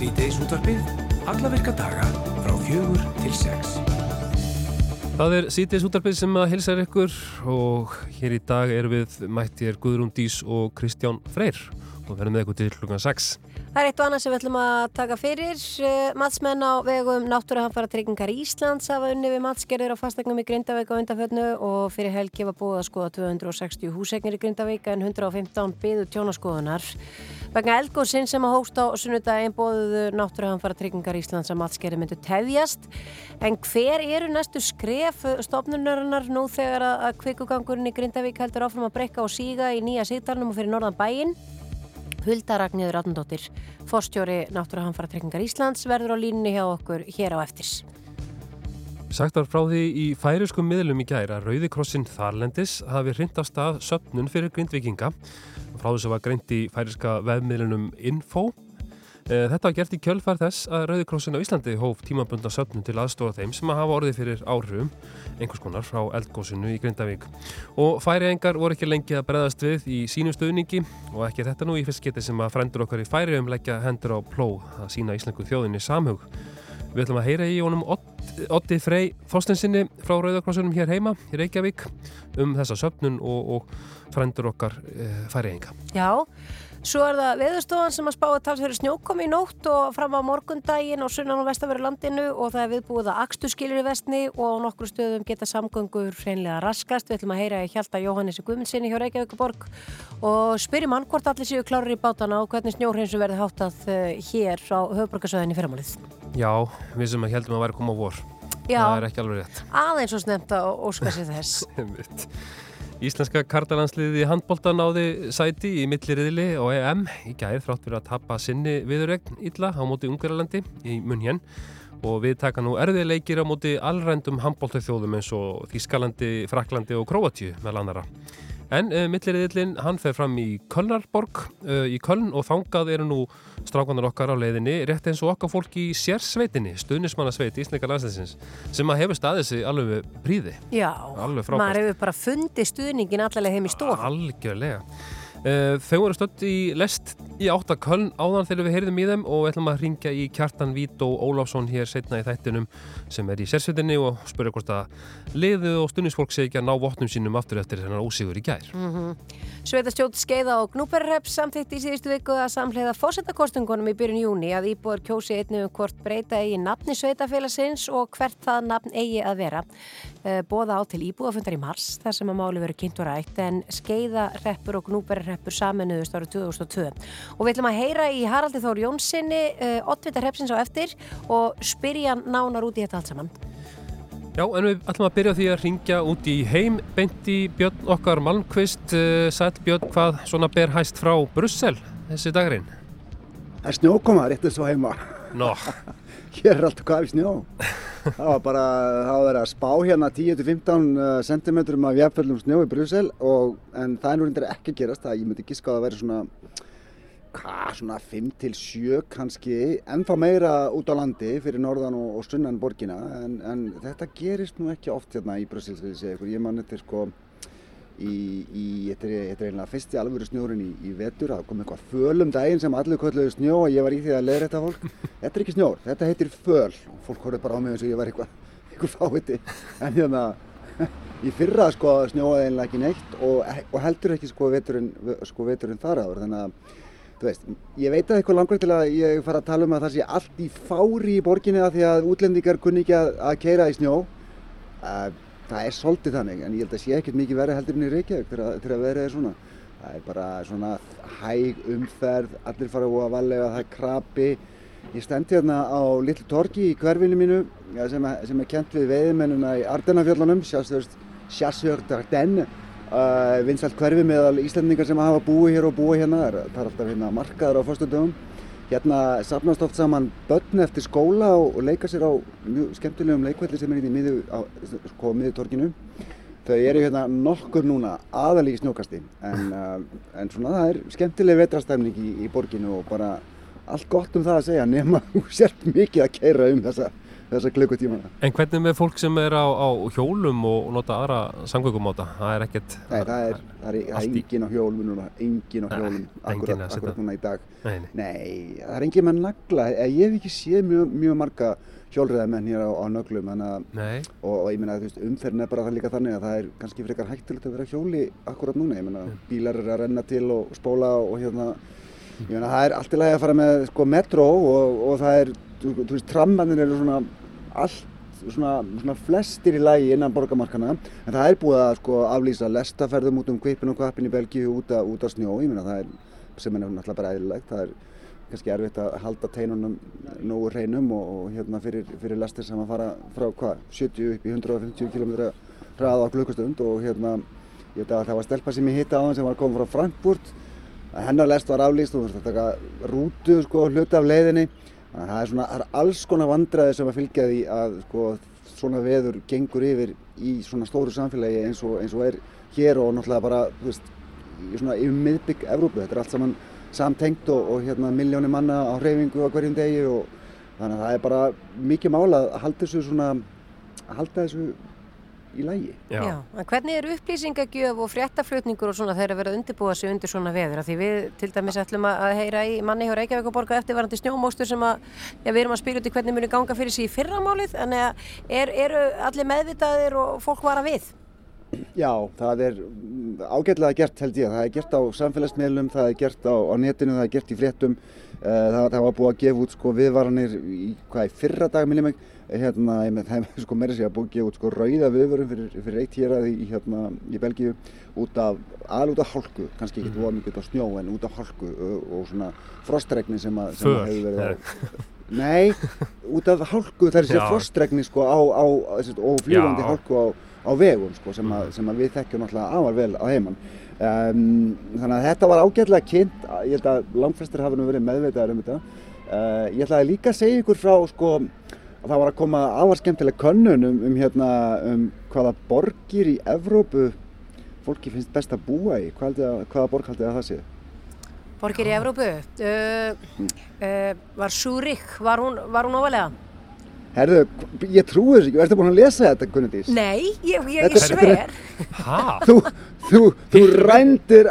Sýteis útvarpið, alla virka daga frá fjögur til sex. Það er Sýteis útvarpið sem að hilsar ykkur og hér í dag er við mættir Guðrún Dís og Kristján Freyr og verðum með ykkur til klukkan 6. Það er eitt og annað sem við ætlum að taka fyrir. Eh, Matsmenn á vegum Náttúruhamfara tryggingar Íslands hafa unni við matskerðir á fastegnum í Grindavík á undanfönnu og fyrir helgi var búið að skoða 260 húsegnir í Grindavík en 115 byðu tjónaskoðunar. Vegna eldgóðsinn sem að hóst á sunnudaginn bóðuðu Náttúruhamfara tryggingar Íslands að matskerði myndu tefjast. En hver eru næstu skref stofnunarinnar nú þegar að kvikugangurinn í Grindavík heldur áfram að breyka og síga í nýja síðdarnum og fyrir norðan bæinn? Hulda Ragnhjóður Atundóttir, forstjóri Náttúruhamfara tryggingar Íslands, verður á línni hjá okkur hér á eftirs. Sagt var frá því í færiskum miðlum í gæra að Rauðikrossin Þarlendis hafi hrind af stað söpnun fyrir grindvikinga. Frá þessu var greint í færiska vefmiðlunum Info. Eh, Þetta var gert í kjölfær þess að Rauðikrossin á Íslandi hóf tímabundna söpnun til aðstofa þeim sem að hafa orðið fyrir áhrifum, einhvers konar frá eldgósinu í Grindavík. Og færiengar voru ekki lengi að breðast við í sínum stöðningi og ekki þetta nú í fyrst geti sem að frændur okkar í færium leggja hendur á plóð að sína íslensku þjóðinni samhug. Við ætlum að heyra í honum Oddi Frey Þorstensinni frá Rauðakrossunum hér heima í Reykjavík um þessa söpnun og, og frændur okkar e, færienga. Já, svo er það veðurstofan sem að spáði talsverið snjókomi í nótt og fram á morgundaginn og sunnan og vestaveri landinu og það er viðbúið að akstu skilir í vestni og á nokkru stöðum geta samgöngur hreinlega raskast. Við ætlum að heyra í Hjalta Jóhannessi Guðmundsinni hjá Reykjavíkuborg og spyrjum hann hvort allir séu klárir í bátana og hvernig snjórhinsu verði háttað eh, hér á höfuborgarsöðinni fyrramálið. Já, við sem að heldum að væri að koma á vor. Já, aðeins og snemt að óska sér þess. Íslenska kartalandsliði handbólta náði sæti í milliriðli og EM í gæð þrátt fyrir að tapa sinni viðurregn illa á móti Ungverjalandi í munn hér og við taka nú erfið leikir á móti allrændum handbólta þjóðum eins og Þískalandi, Fraklandi og Króatíu með landara. En uh, milliriðillin hann fer fram í Kölnarborg uh, í Köln og þangað eru nú strákanar okkar á leiðinni rétt eins og okkar fólk í sérsveitinni, stuðnismannasveit Ísleika landsleisins sem að hefur staðið sig alveg við príði. Já, maður hefur bara fundið stuðningin allavega heim í stof. Algjörlega. Uh, þau voru stödd í lest í áttaköln áðan þegar við heyrðum í þeim og við ætlum að ringja í Kjartan Vít og Ólafsson hér setna í þættinum sem er í sérsveitinni og spyrja hvort að liðið og stundisfólk sé ekki að ná vopnum sínum aftur eftir þennan ósigur í gær. Sveitastjótt skeiða og Gnúperreps samþykkt í síðustu viku að samhleiða fósettakostungunum í byrjun júni að íbúar kjósi einnig um hvort breyta eigi nafni sveitafélagsins og hvert það nafn eigi að vera. Eh, Boða á til íbúafundar í mars þar sem að máli verið kynnt og rætt en skeiðareppur og Gnúperreppur saminuðust árið 2002. Og við ætlum að heyra í Haraldi Þór Jónssoni, oddvita repsins á eftir og spyrja nánar út í þetta allt saman. Já, en við ætlum að byrja því að ringja út í heim beinti Björn okkar Malmqvist uh, Sæll Björn, hvað svona ber hæst frá Brussel þessi dagurinn? Það er snjókoma rétt eins og heima. Nó, Hér er allt hvað í snjó. Það var bara, það var verið að spá hérna 10-15 cm af jafnfjöldum snjó í Brussel og, en það er nú reyndar ekki að gerast. Það, ég myndi giska að það væri svona, hvað, svona 5-7 kannski, ennþá meira út á landi fyrir norðan og, og sunnan borgina. En, en þetta gerist nú ekki oft hérna í Brussel, ég man þetta sko, þetta er, einlega fyrsti alvöru snjórin í, í vetur það kom eitthvað föl um daginn sem allir kölluðu snjó og ég var í því að leiða þetta fólk. Þetta er ekki snjór, þetta heitir föl. Og fólk horfði bara á mig eins og ég var eitthvað eitthvað fáviti. En hérna í fyrra sko snjóaði einlega ekki neitt og, og heldur ekki sko veturinn, sko þar áður. Þannig að þú veist, ég veit að eitthvað langur til að ég fara að tala um að það sé allt í fári í borginni að því að útlendingar kunni ekki að, að keira í snjó. Uh, það er svolítið þannig en ég held að sé ekkert mikið verið heldur en í Reykjavík þegar, þegar verið er svona. Það er bara svona hæg umferð allir fara að valega, það er krabi ég stend hérna á litlu torki í hverfinu mínu sem, er- sem er kent við veiðmennuna í Ardennafjöllunum Chasseur d'Ardenne uh, vinsalt hverfi meðal Íslandingar sem hafa búið hér og búið hérna. Það er, alltaf hérna markaður á föstudöfum Hérna sapnast oft saman börn eftir skóla og, og leika sér á mjög skemmtilegum leikvelli sem er í miðu, á, sko, miðu torkinu. Þau eru hérna nokkur núna aðalík snjókasti en, uh, en svona það er skemmtileg vetrastæmning í, í borginu og bara allt gott um það að segja nema þú sért mikið að keira um þessa, þessa klukkutímana. En hvernig með fólk sem er á, á hjólum og nota aðra samgöngumóta? Það er ekkert... Nei, það er, það er, það er engin á hjólum núna, engin á hjólum, akkurat, akkurat núna í dag. Nei, nei. Nei, það er engin með nagla, ég hef ekki séð mjög, mjög marga hjólriðamenn hér á, á nöglum, og, og ég meina, umferðin er bara það líka þannig að það er kannski frekar hægtilegt að vera hjóli akkurat núna, ég meina, bílar eru að renna til og spóla og hérna, ég meina, það er allt í lagi að fara með, sko, metro og, og það er, þú, þú veist, trammanir eru svona allt svona, svona flestir í lagi innan borgarmarkana en það er búið að sko aflýsa lestaferðum út um kvipin og kvapin í Belgíu út út af snjó, ég meina það er sem er náttúrulega bara eðlilegt, það er kannski erfitt að halda teinunum nógu hreinum og, og hérna fyrir, fyrir lestir sem að fara frá hvað, 70 upp í 150 km hraða á klukkustund og hérna ég veit að það var stelpa sem ég hitta á hann sem var komið frá Frankfurt. Hennar lest var aflýst og þú veist að taka rútu sko hluti af leiðinni. að það er svona, það er alls konar vandræði sem að fylgja því að sko, svona veður gengur yfir í svona stóru samfélagi eins og, eins og er hér og náttúrulega bara, veist, í svona yfir miðbygg Evrópu. Þetta er allt saman samtengt og, og hérna miljónir manna á hreyfingu á hverjum degi og þannig að það er bara mikið mála að halda þessu svona, að halda þessu í lægi. Já. Já, en hvernig er upplýsingagjöf og fréttaflutningur og svona þegar að vera undirbúa sig undir svona veður? Því við til dæmis ætlum að heyra í manni hjá Reykjavík og borga eftirvarandi snjómóstur sem að já, við erum að spyrja út í hvernig muni ganga fyrir sig í fyrramálið, en er, eru allir meðvitaðir og fólk vara við? Já, það er ágætlega gert held ég. Það er gert á samfélagsmiðlum, það er gert á, á netinu, það er gert í fréttum. Það, það var búið að gefa út sko, viðvaranir í, hvað, í fyrra dag, minnum ég, hérna, það er sko meira sér að búið út sko rauða viðvörun fyrir, fyrir eitt hér að í, hérna, í Belgíu út af, aðal út af hálku, kannski ekki mm. mikið út af snjó en út af hálku og, og svona frostregni sem, að, sem að hefur verið á Nei, út af hálku, það er sér frostregni sko á, á, og fljúandi hálku á, á vegum sko sem, að, sem að við þekkjum náttúrulega afar vel á heimann Um, þannig að þetta var ágætlega kynnt, ég held að langflestir hafa nú verið meðveitaðar um þetta. Uh, ég ætlaði líka að segja ykkur frá sko, það var að koma ávar skemmtileg könnun um, um, hérna, um hvaða borgir í Evrópu fólki finnst best að búa í. Hvað að, hvaða borg haldið að það séð? Borgir í Evrópu? Uh, uh, var Súrik, var hún, hún ofalega? Herðu, ég trúi þessu ekki, ertu búin að lesa þetta, Gunnardís? Nei, ég, ég, ég sver. Hæ? Þú, þú, þú rændir,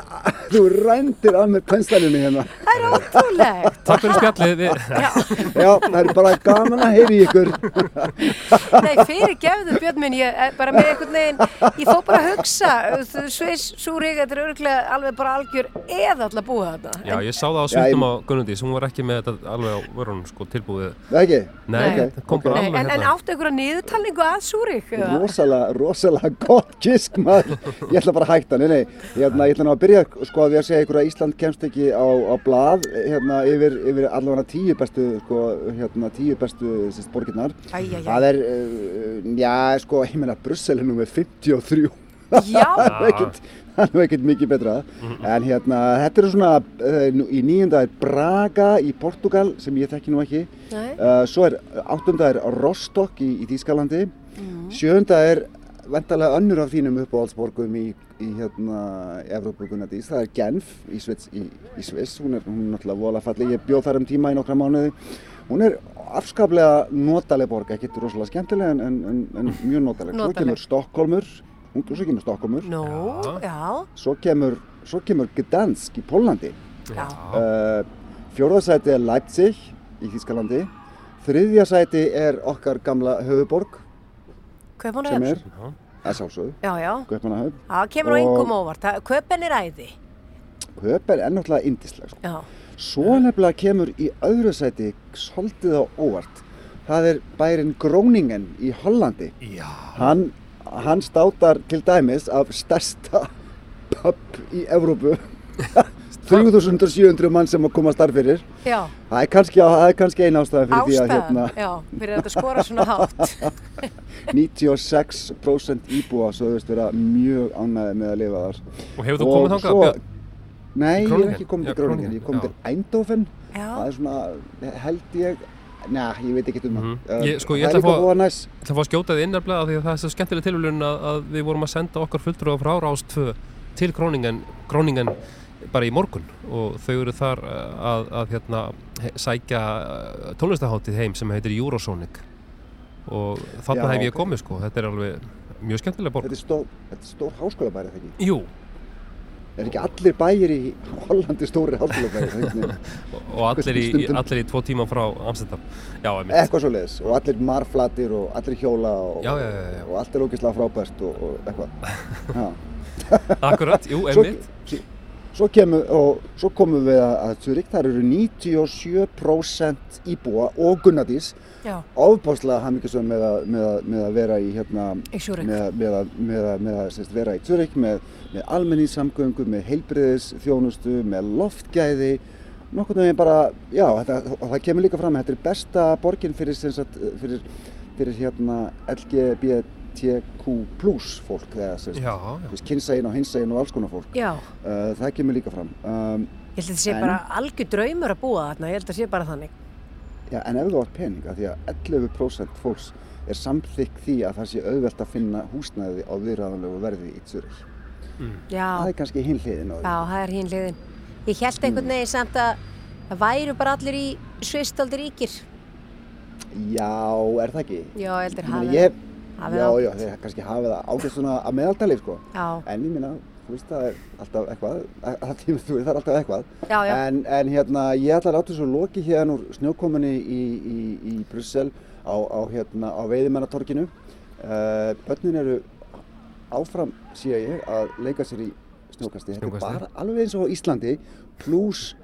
þú rændir af með pennstælunni hérna. Það er ótrúlegt. Takk fyrir spjallið. Já. Já, það er bara gaman að heyri ykkur. Nei, fyrir gefðu Björn minn, ég bara með einhvern veginn, ég fó bara að hugsa, Sviss, Súrík, þetta er örglega alveg bara algjör eða alltaf búið þetta. Já, ég sá það á svildum á Gunnardís, hún var ekki með þetta alveg á vörunum sko tilbúið. Það ekki? Nei, okay. kom bara alveg hérna. En, en áttu einhverja niðurtalningu að Súrík? Rosalega, rosalega bara að nei, nei, hérna, ég ætla ná að byrja sko að við að segja ykkur að Ísland kemst ekki á, á blað hérna yfir, yfir allavega tíu bestu, sko, hérna tíu bestu sérst borginnar. Það er, uh, já, sko, ég meina Brussel er nú með 53. Já! það er ekkert, það er ekkert mikið betra. En hérna, þetta eru svona, uh, í nýjunda er Braga í Portugal sem ég þekki nú ekki. Uh, svo er áttunda er Rostock í, í Þýskalandi. Mm. Sjönda er vendalega önnur af þínum uppáhaldsborgum í, í hérna Evrópugunadís, það er Genf í Sviss, í, í Sviss. hún er hún náttúrulega vola falleg, ég bjóð þar um tíma í nokkra mánuði. Hún er afskaplega notaleg borg, ekkert rosalega skemmtileg en, en, en mjög notaleg. Svo kemur Stokkólmur svo kemur Stokkólmur no, svo kemur, svo kemur Gdansk í Pólandi uh, fjórðarsæti er Leipzig í Þýskalandi. Þriðja sæti er okkar gamla höfuborg sem er. Að sjálfsögðu. Kaupanahöfn það kemur á yngum óvart, Kaupan er æði. Kaupan er náttúrulega indisleg sko. svo nefnilega kemur í öðru sæti svolítið á óvart. Það er bærin Gróningen í Hollandi. Hann, hann státar til dæmis af stærsta pub í Evrópu 3700 mann sem að koma starf fyrir. Já. það er kannski, kannski eina ástæða fyrir ástæða, því að hérna, já, fyrir að þetta skora svona hátt. 96% íbúa sögðust vera mjög ánæði með að lifa þar. Og hefur þú komið þangað? Svo, nei, ég hef ekki komið til Gróningen ég hef komið til Eindhoven. Það er svona, held ég Næ, ég veit ekki um það. Mm -hmm. ég, sko, ég ætla að fá að skjóta þið innarlega því að það er svo skemmtileg tilvöluðin að, að við vorum að senda okkar fulltrú frá Rást til Gróningen, Gróningen bara í morgun og þau eru þar að, að hérna, sækja tónlistaháttið heim sem heitir Eurosonic og þarna Já, hef ég komið sko, þetta er alveg mjög skemmtilega borg. Þetta er stór, þetta er stór háskóla bæri, þetta ekki? Jú, Er ekki allir bæir í Hollandi stóri háskóla bæri? og allir í, allir í tvo tíma frá Amsterdam. Já, einmitt. eitthvað svo leiðis og allir marflatir og allir hjóla og, Já, já, já, já. og allt er ógeðslega frábært og, og eitthvað. Akkurat, jú, einmitt. Svo, kemur, og, svo komum við að, Zurich, þar eru 97% íbúa og Gunnadís Já, ofbáslega hafmyggjusum með, með, með að vera í hérna með, með, að- með, að- með að sérst, vera í Zurich með, með almenningssamgöngu, með heilbriðis þjónustu, með loftgæði nokkurnu veginn bara, já, þetta, og það kemur líka fram að þetta er besta borgin fyrir, sagt, fyrir, fyrir hérna LGBTQ plus fólk kynsegin og hinsegin og alls konar fólk uh, það kemur líka fram um, ég held að þetta sé En- bara algjör draumur að búa þarna, ég held að þetta sé bara þannig. Já, en ef þú átt pening, af því að 11% fólks er samþykk því að það sé auðvelt að finna húsnæði á viðræðanlegu verði í Zurich. Já, Það er kannski hinn hliðin á því. já, það er hín hliðin. Ég held einhvern veginn samt að það væru bara allir í Svistaldi ríkir. Já, er það ekki? Já, ég heldur meina, ég, hafið já, það. já, þeir kannski hafa það ágæst svona að meðaltali, sko. Já, En ég minna, þú veist, það er alltaf eitthvað, að, tíma, þú veist, það er alltaf eitthvað. já, já. En, en hérna, ég ætla að láta svo loki hérna úr snjókominni í, í, í Brussel á, á, hérna, á veiðimannatorkinu. Uh, börnin eru áfram, sé ég, að leika sér í snjókasti. Þetta er Snjókasti. bara alveg eins og Íslandi, pluss,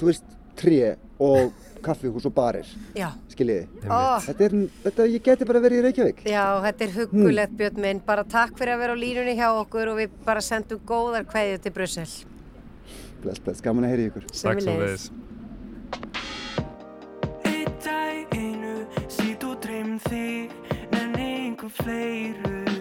þú veist, tré og kaffihús og barir, Já, skiljiði. Ó, Þetta er, þetta, ég geti bara verið í Reykjavík. já, þetta er huggulegt Björn minn. Bara takk fyrir að vera á línunni hjá okkur og við bara sendum góðar kveðju til Brussel. Bless, bless, gaman að heyra í ykkur. Takk sem Sömuleiðis. Einn dag einu, sit og dreym þig, nenni einhver fleiru.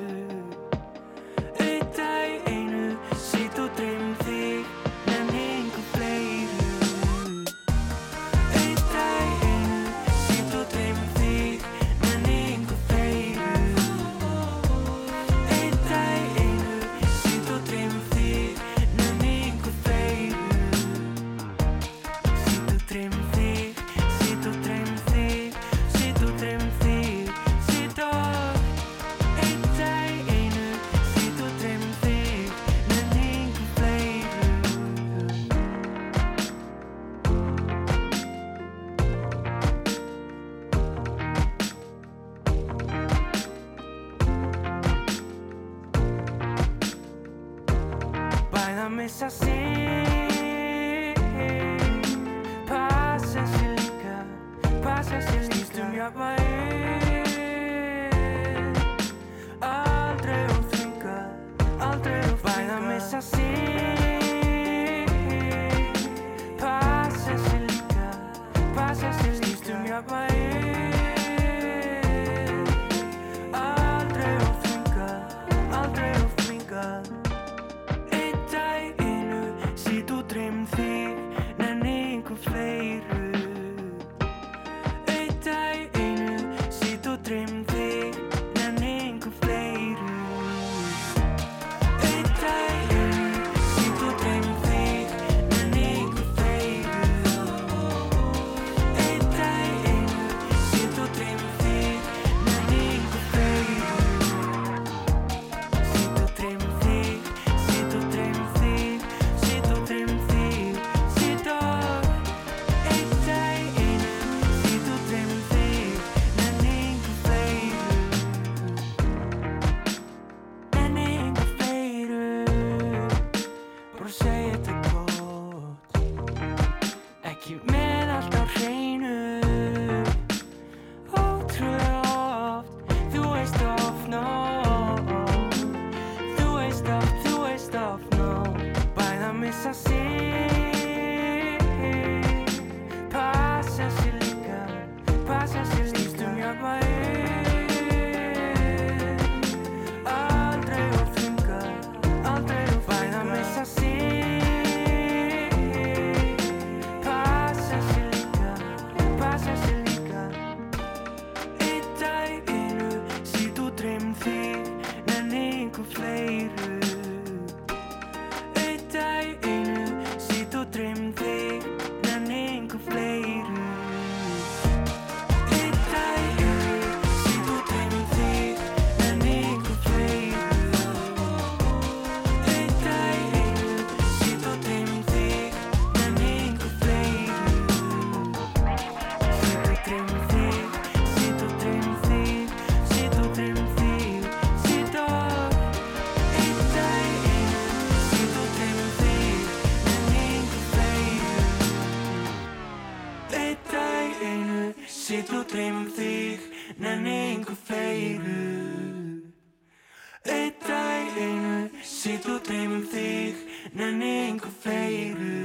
난 잉크페이를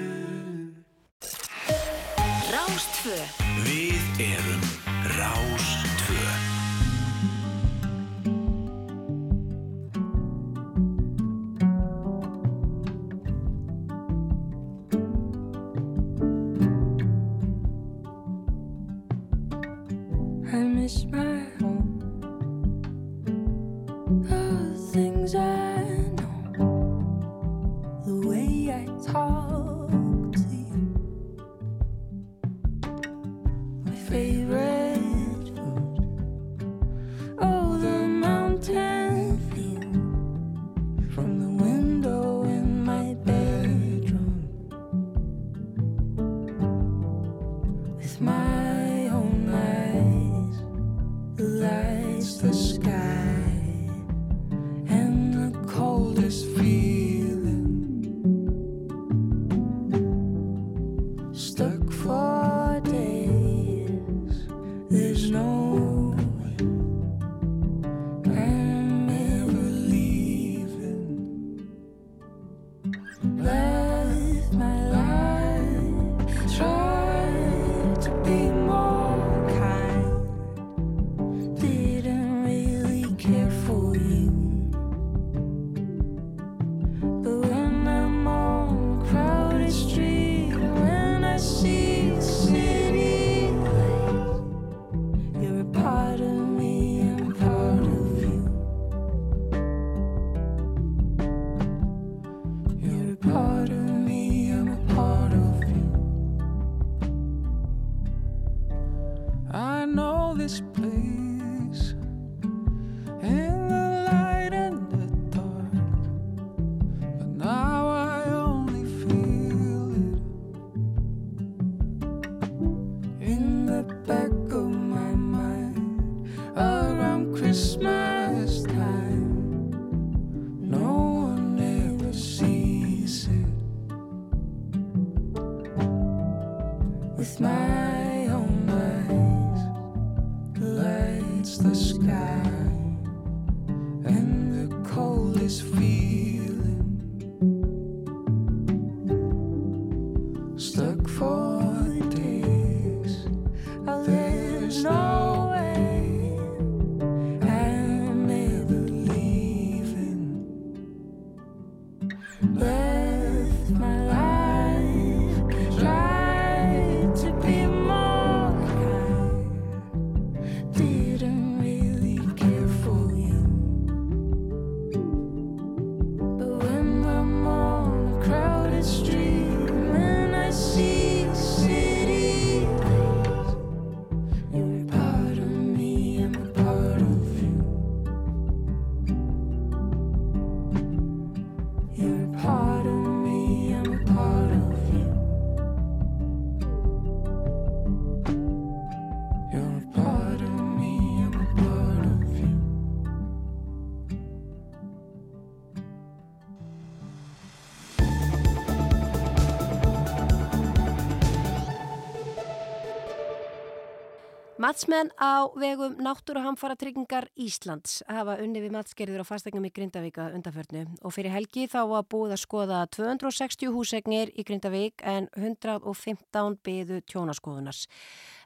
Matsmenn á vegum Náttúruhamfara tryggingar Íslands hafa unni við matskerður á fastegnum í Grindavíka undanförnu og fyrir helgi þá var búið að skoða 260 húsegnir í Grindavík en 115 byðu tjónaskoðunars.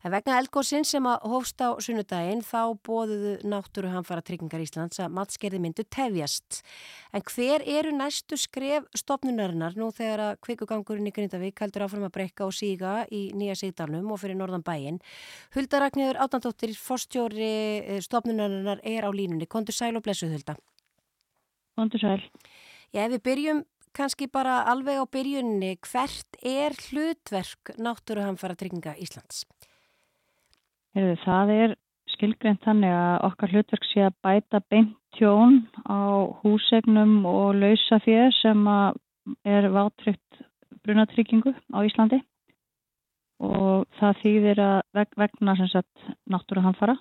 En vegna eldgóðsinn sem að hófst á sunnudaginn þá bóðuðu Náttúruhamfara tryggingar Íslands að matskerði myndu tefjast. En hver eru næstu skref stopnunarinnar nú þegar að kvikugangurinn í Grindavík heldur áfram að breyka og síga í Nýja Sigdalnum og fyrir norðan bæinn? Huldaragnir Átandóttir, forstjóri stopnunarinnar er á línunni. Kondur sæl og blessuð Hulda. Vondur sæl. Já, ef við byrjum kannski bara alveg á byrjunni, hvert er hlutverk Náttúruhamfara trygginga Íslands? Heyrðu, það er skilgreint þannig að okkar hlutverk sé að bæta beint tjón á húsegnum og lausafér sem að er vátryggt brunatryggingu á Íslandi og það þýðir að veg, vegna sem sagt náttúruhamfara.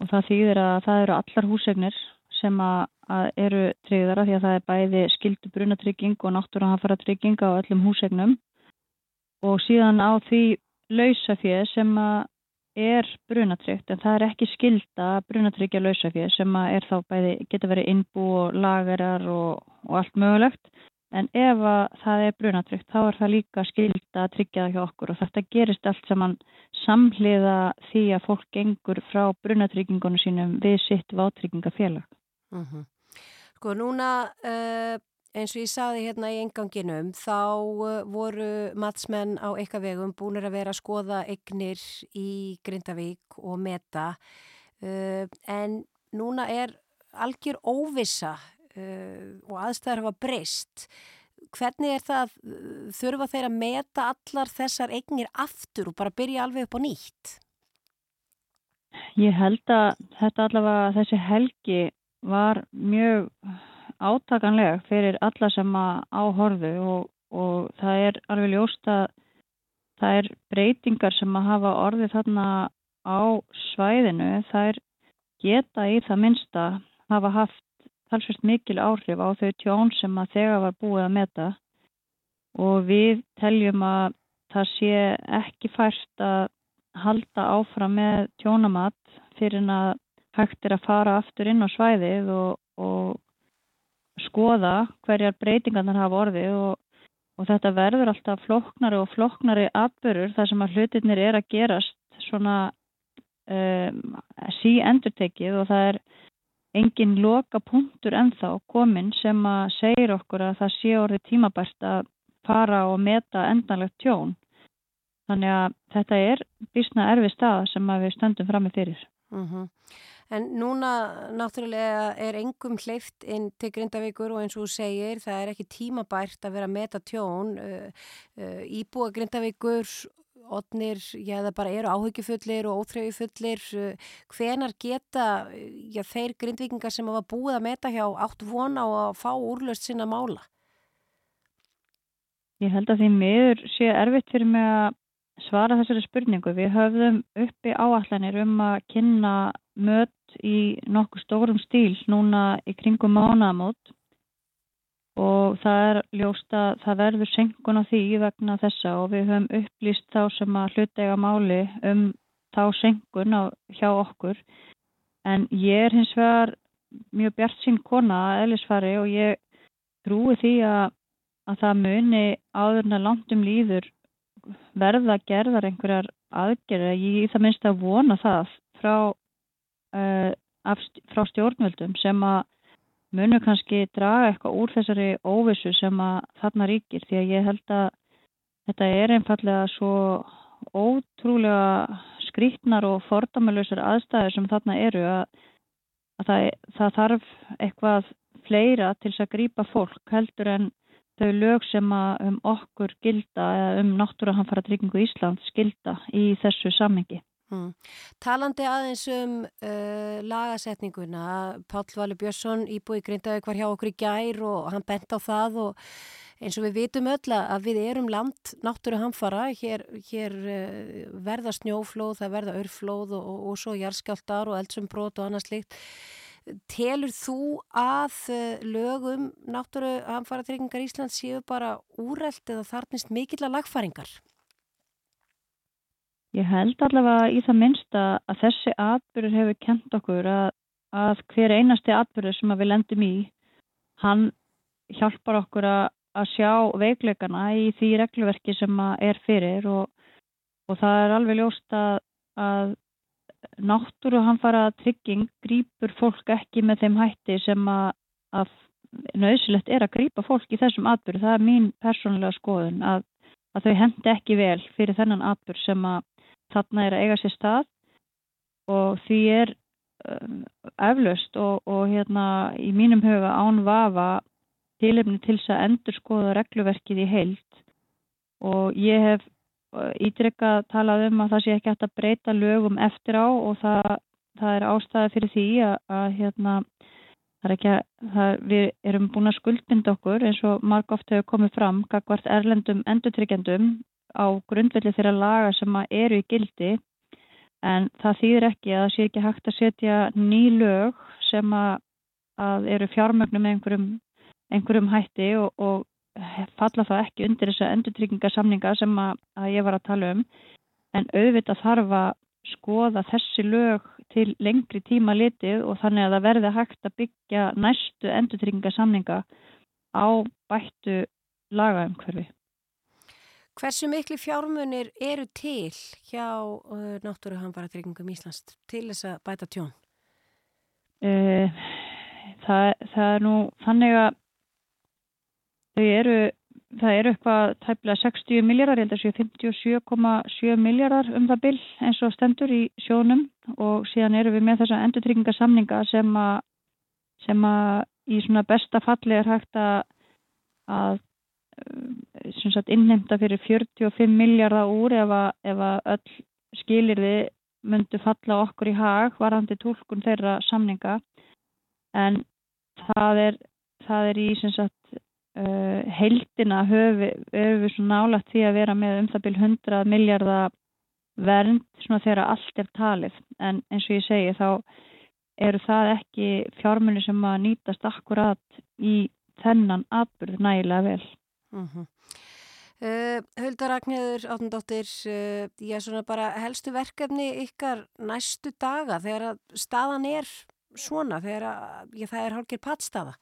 Og það þýðir að það eru allar húsegnir sem að, að eru tryggðara því að það er bæði skildu brunatrygging og náttúruhamfara trygging á öllum húsegnum og síðan á því lausafér sem að er brunatryggt en það er ekki skilda brunatryggja lausafér sem að er þá bæði geta verið innbú og lagarar og, og allt mögulegt en ef að það er brunatryggt þá er það líka skilda að tryggja það hjá okkur og þetta gerist allt saman samhliða því að fólk gengur frá brunatryggingunum sínum við sitt vátrygginga félag. Mm -hmm. Sko núna uh, eins og ég saði hérna í enganginum þá uh, voru matsmenn á eitthvað vegum búinir að vera að skoða eignir í Grindavík og Meta uh, en núna er algjör óvissa uh, og aðstæðar hafa breyst. Hvernig er það, uh, þurfa þeir að meta allar þessar eignir aftur og bara byrja alveg upp á nýtt? Ég held að þetta allavega þessi helgi var mjög átakanleg fyrir alla sem að áhorfu og, og það er alveg ljóst að það er breytingar sem að hafa orðið þarna á svæðinu, það er geta í það minnsta hafa haft talsvist mikil áhrif á þau tjón sem að þegar var búið að meta. Og við teljum að það sé ekki fært að halda áfram með tjónamat fyrir en að hægt er að fara aftur inn á svæðið og, og skoða hverjar breytingarnar hafa orðið. Og, og þetta verður alltaf floknari og floknari atbyrgur þar sem að hlutirnir er að gerast svona um, sí endurtekið og það er engin loka punktur ennþá komin sem að segir okkur að það sé orðið tímabært að fara og meta endanlegt tjón. Þannig að þetta er bísna erfi stað sem við stöndum fram með fyrir. Mm -hmm. En núna náttúrulega er engum hleyft inn til Grindavíkur og eins og þú segir það er ekki tímabært að vera að meta tjón. Uh, uh, íbúa Grindavíkur, odnir, já það bara eru áhugifullir og óþreyjufullir. Hvenar geta já, þeir grindvíkingar sem hafa búið að meta hjá átt vona og að fá úrlöst sinna mála? Ég held að því miður sé erfitt fyrir mig að svara þessari spurningu. Við höfðum uppi áallanir um að kynna mött í nokkuð stórum stíl núna í kringum mánamót og það er ljóst að það verður senkun á því vegna þessa og við höfum upplýst þá sem að hlutega máli um þá senkun á, hjá okkur. En ég er hins vegar mjög bjart sín kona að eðlisfari og ég trúi því að, að það muni áðurna langt um líður verða gerðar einhverjar aðgerða, ég í það minnst að vona það frá, uh, frá stjórnvöldum sem að munu kannski draga eitthvað úr þessari óvissu sem að þarna ríkir því að ég held að þetta er einfallega svo ótrúlega skrítnar og fordamalausar aðstæður sem þarna eru að, að það, það þarf eitthvað fleira til þess að grýpa fólk heldur en þau lög sem um okkur gilda eða um náttúruhanfara tryggingu Ísland skilda í þessu samhengi. Hmm. Talandi aðeins um uh, lagasetninguna, Páll Valur Björnsson íbúi grindaði hvar hjá okkur í gær og hann bent á það og eins og við vitum öll að við erum land náttúruhanfara, hér, hér uh, verða snjóflóð, það verða örflóð og, og, og svo jarskjáltar og eldsumbrot og annað slikt. Telur þú að eh, lögum náttúru hamfaratryggingar Íslands séu bara úrelt eða þarnist mikill að lagfæringar? Ég held allavega í það minnsta að þessi atbyrður hefur kent okkur að, að hver einasti atbyrður sem við lendum í, hann hjálpar okkur að, að sjá veikleikana í því regluverki sem er fyrir og, og það er alveg ljóst að, að náttúru hann fara að trygging grýpur fólk ekki með þeim hætti sem að, nöðsilegt er að grýpa fólk í þessum atbyrðu. Það er mín persónulega skoðun að, þau hendi ekki vel fyrir þennan atbyrð sem að þarna er að eiga sér stað og því er um, eflaust og, og hérna í mínum huga án vafa tilefni til þess að endur skoða regluverkið í heilt og ég hef ítrykka talað um að það sé ekki hægt að breyta lögum eftir á og það, það er ástæði fyrir því að, að hérna, það er ekki að það, við erum búin að skuldbinda okkur eins og marg oft hefur komið fram kakvart erlendum endurtryggjandum á grundvelli þeirra laga sem eru í gildi en það þýðir ekki að það sé ekki hægt að setja ný lög sem að, að eru fjármögnum með einhverjum, einhverjum hætti og, og falla það ekki undir þessa endurtryggingasamninga sem að, að ég var að tala um en auðvitað þarf að skoða þessi lög til lengri tíma litið og þannig að það verði hægt að byggja næstu endurtryggingasamninga á bættu lagaumhverfi. Hversu miklu fjármunir eru til hjá uh, Náttúruhanfaratryggingum Íslands til þess að bæta tjón? Uh, það, það er nú þannig að eru, það eru eitthvað tæplega 60 miljardar, ég held að séu 57,7 miljardar um það bill eins og stendur í sjónum og síðan eru við með þessa endurtryggingasamninga sem að, í svona besta falli er hægt að, að innheimta fyrir 45 miljardar úr ef að, ef að öll skilirði myndu falla okkur í hag varandi tólkun þeirra samninga en það er, það er í sagt uh, heildina höfu, höfu nálægt því að vera með um það byrj 100 miljardar vernd þegar allt er talið en eins og ég segi þá eru það ekki fjármunni sem að nýtast akkurat í þennan atbyrð nægilega vel. Mm -hmm. uh, Hulda Ragnhjöður, átundóttir, uh, ég er svona bara helstu verkefni ykkar næstu daga þegar að staðan er svona, þegar að ég, það er hálfgeir pattstaða.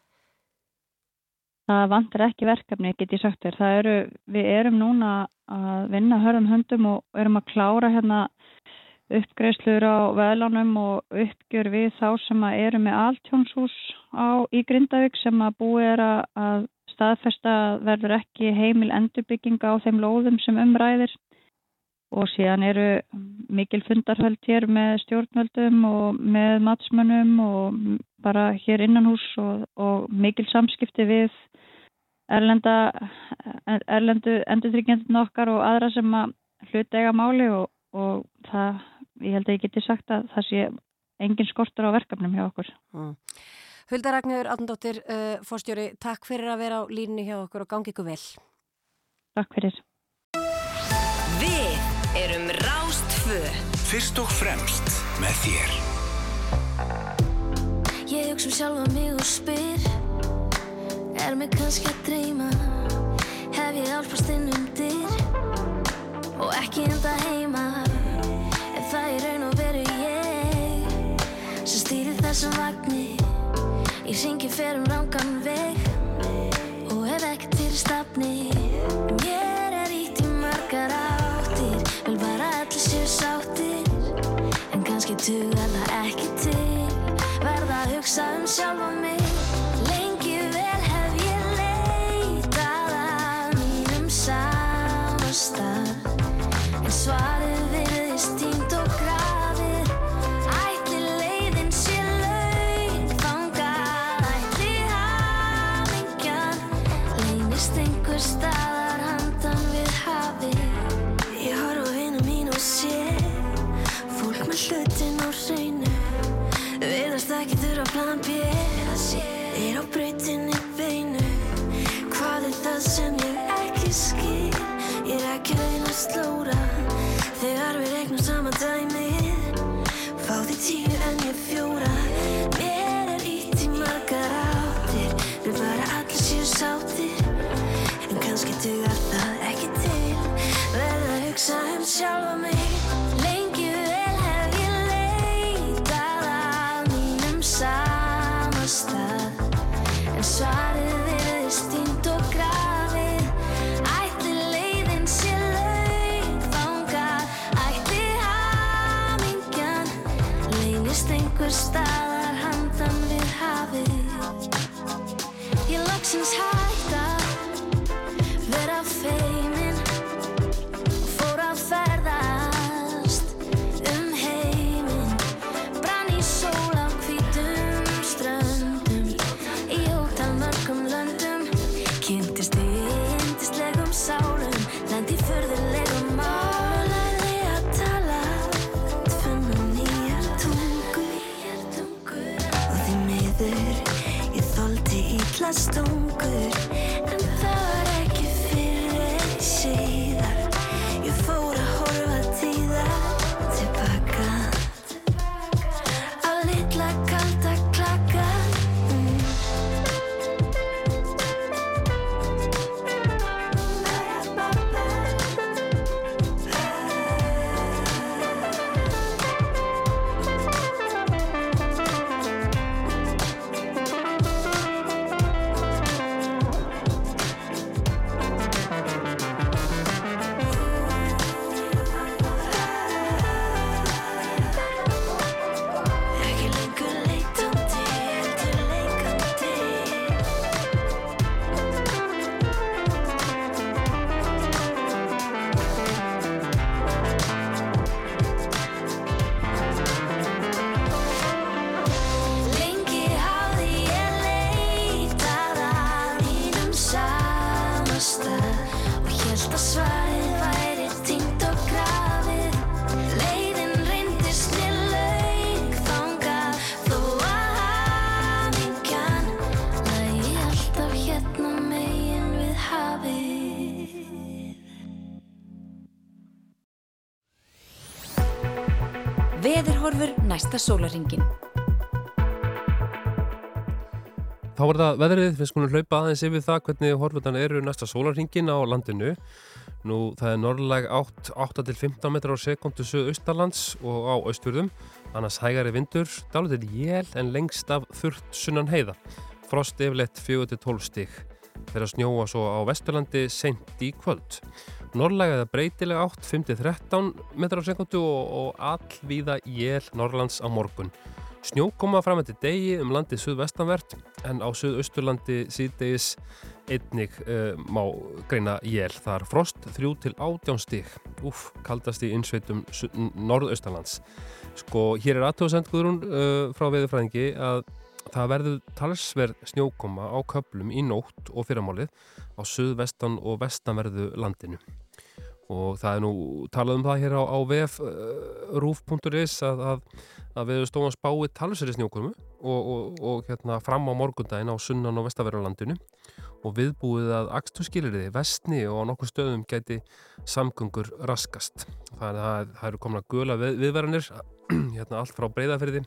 Það vantar ekki verkefni, get ég sagt þér. Eru, við erum núna að vinna hörðum höndum og erum að klára hérna uppgreiðslur á veðlánum og uppgjör við þá sem eru með altjónshús á í Grindavík sem að búið er að staðfesta verður ekki heimil endurbygginga á þeim lóðum sem umræðir og síðan eru mikil fundarhöld hér með stjórnvöldum og með matsmönnum og bara hér innan hús og, og mikil samskipti við erlenda, erlendu endurtryggjandun okkar og aðra sem að hluta eiga máli og, og það ég held að ég geti sagt að það sé engin skortur á verkefnum hjá okkur. Mm. Hulda Ragnhjör, Átnandóttir, uh, fórstjóri, takk fyrir að vera á línni hjá okkur og gangi ykkur vel. Takk fyrir. Við erum Rástfö. Fyrst og fremst með þér. Ég hugsa um sjálfa mig og spyr Er mig kannski að dreyma Hef ég álpast inn um dyr Og ekki enda heima En það er raun og veru ég Sem stýrir þessum vagni Ég ringi fer um rangan veg. Og hef ekki til stafni Mér er ítt í margar áttir. Vil bara allir séu sáttir En kannski tugar það ekki til. Verða að hugsa um sjálfa mig hugsa um Næsta sólaringin. Þá er það veðrið, við skulum hlaupa aðeins yfir það hvernig horfurdan eru næsta sólarringin á landinu. Nú það er norðlæg 8-15 metrar á sekundu söð-austalands og á austfjörðum. Annars hægari vindur, dálítið jél en lengst af þurrt sunnan heiða. Frost yfirleitt 4-12 stig. Þeir að snjóa svo á vesturlandi sent í kvöld. Norðlæg eða breytileg 8, 5-13 metrar á sekundu og, og allvíða jél Norrlands á morgun. Snjó koma fram eftir degi um landið suðvestanvert en á suðausturlandi síðdegis einnig uh, má greina jél. Það er frost 3 til 18 stík. Úf, kaldast í innsveitum norðaustalands. Sko, hér er aðtóðsend Guðrún uh, frá veðurfræðingi að það verður talsverð snjókoma á köplum í nótt og fyrramálið á suðvestan og vestanverðu landinu. Og það er nú talað um það hér á, á vf uh, rúf.is að, að, að við stóðum að spái talsverði snjókomu og, og, og hérna fram á morgundaginn á sunnan og vestanverðarlandinu og viðbúið að aksturskiliriði vestni og á nokkur stöðum gæti samgöngur raskast. Það, það, það eru komin að gula við, viðveranir hérna allt frá breyðafyrði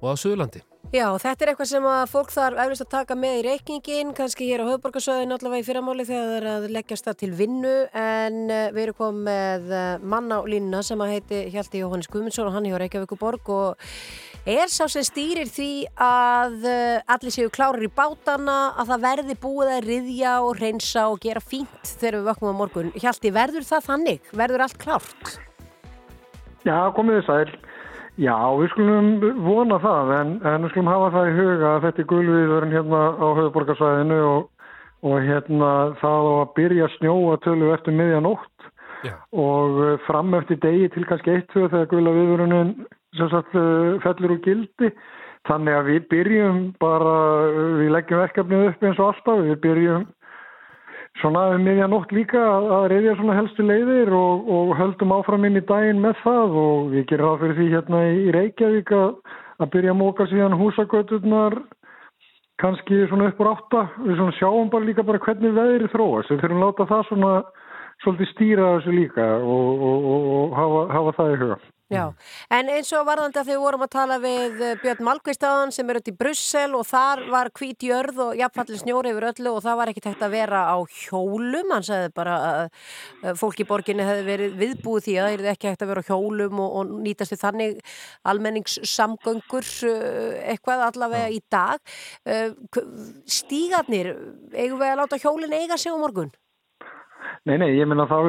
og á Suðurlandi Já, þetta er eitthvað sem að fólk þarf eflust að taka með í reikningin, kannski hér á höfborgarsöðin allavega í fyrramáli þegar það er að leggjast það til vinnu en uh, við erum komið með uh, mann á línuna sem að heiti Hjalti Jóhannes Guðmundsson og hann hjá Reykjavíkuborg og er sá sem stýrir því að uh, allir séu klárir í bátana, að það verði búið að riðja og reynsa og gera fínt þegar við vökkum á morgun. Hjalti, verður það þannig? Verður allt klárt? Já, komið þið sæl. Já, við skulum vona það, en, en við skulum hafa það í huga að þetta er gulviðurinn hérna á höfuborgarsvæðinu og, og hérna það á að byrja snjóa tölu eftir miðjanótt Já. og eh, fram eftir degi til kannski eitt tvö þegar gula viðurinn sem sagt eh, fellur úr gildi. Þannig að við byrjum bara, við leggjum verkefnið upp eins og alltaf, við byrjum svona um miðjanótt líka að, reyðja svona helstu leiðir og, og höldum áfram inn í daginn með það og við gerum það fyrir því hérna í Reykjavík að, að byrja að móka síðan húsagöturnar kannski svona upp úr átta. Við svona sjáum bara líka bara hvernig veðri þróast. Við þurfum að láta það svona svolítið stýra þessu líka og, og, og hafa, hafa það í huga Já, en eins og varðandi að þau vorum að tala við eh, Björn Malkvistaðan sem er út í Brussel og þar var hvít jörð og jafnfallir snjóri yfir öllu og það var ekki tekt að vera á hjólum, hann sagði bara að að fólk í borginni hefði verið viðbúið því að það er ekki hægt að vera á hjólum og, og nýtast við þannig almenningssamgöngur eh, eitthvað allavega í dag. Eh, Stígarnir, eigum við að láta hjólinn eiga sig á morgun? Nei, nei, ég minna það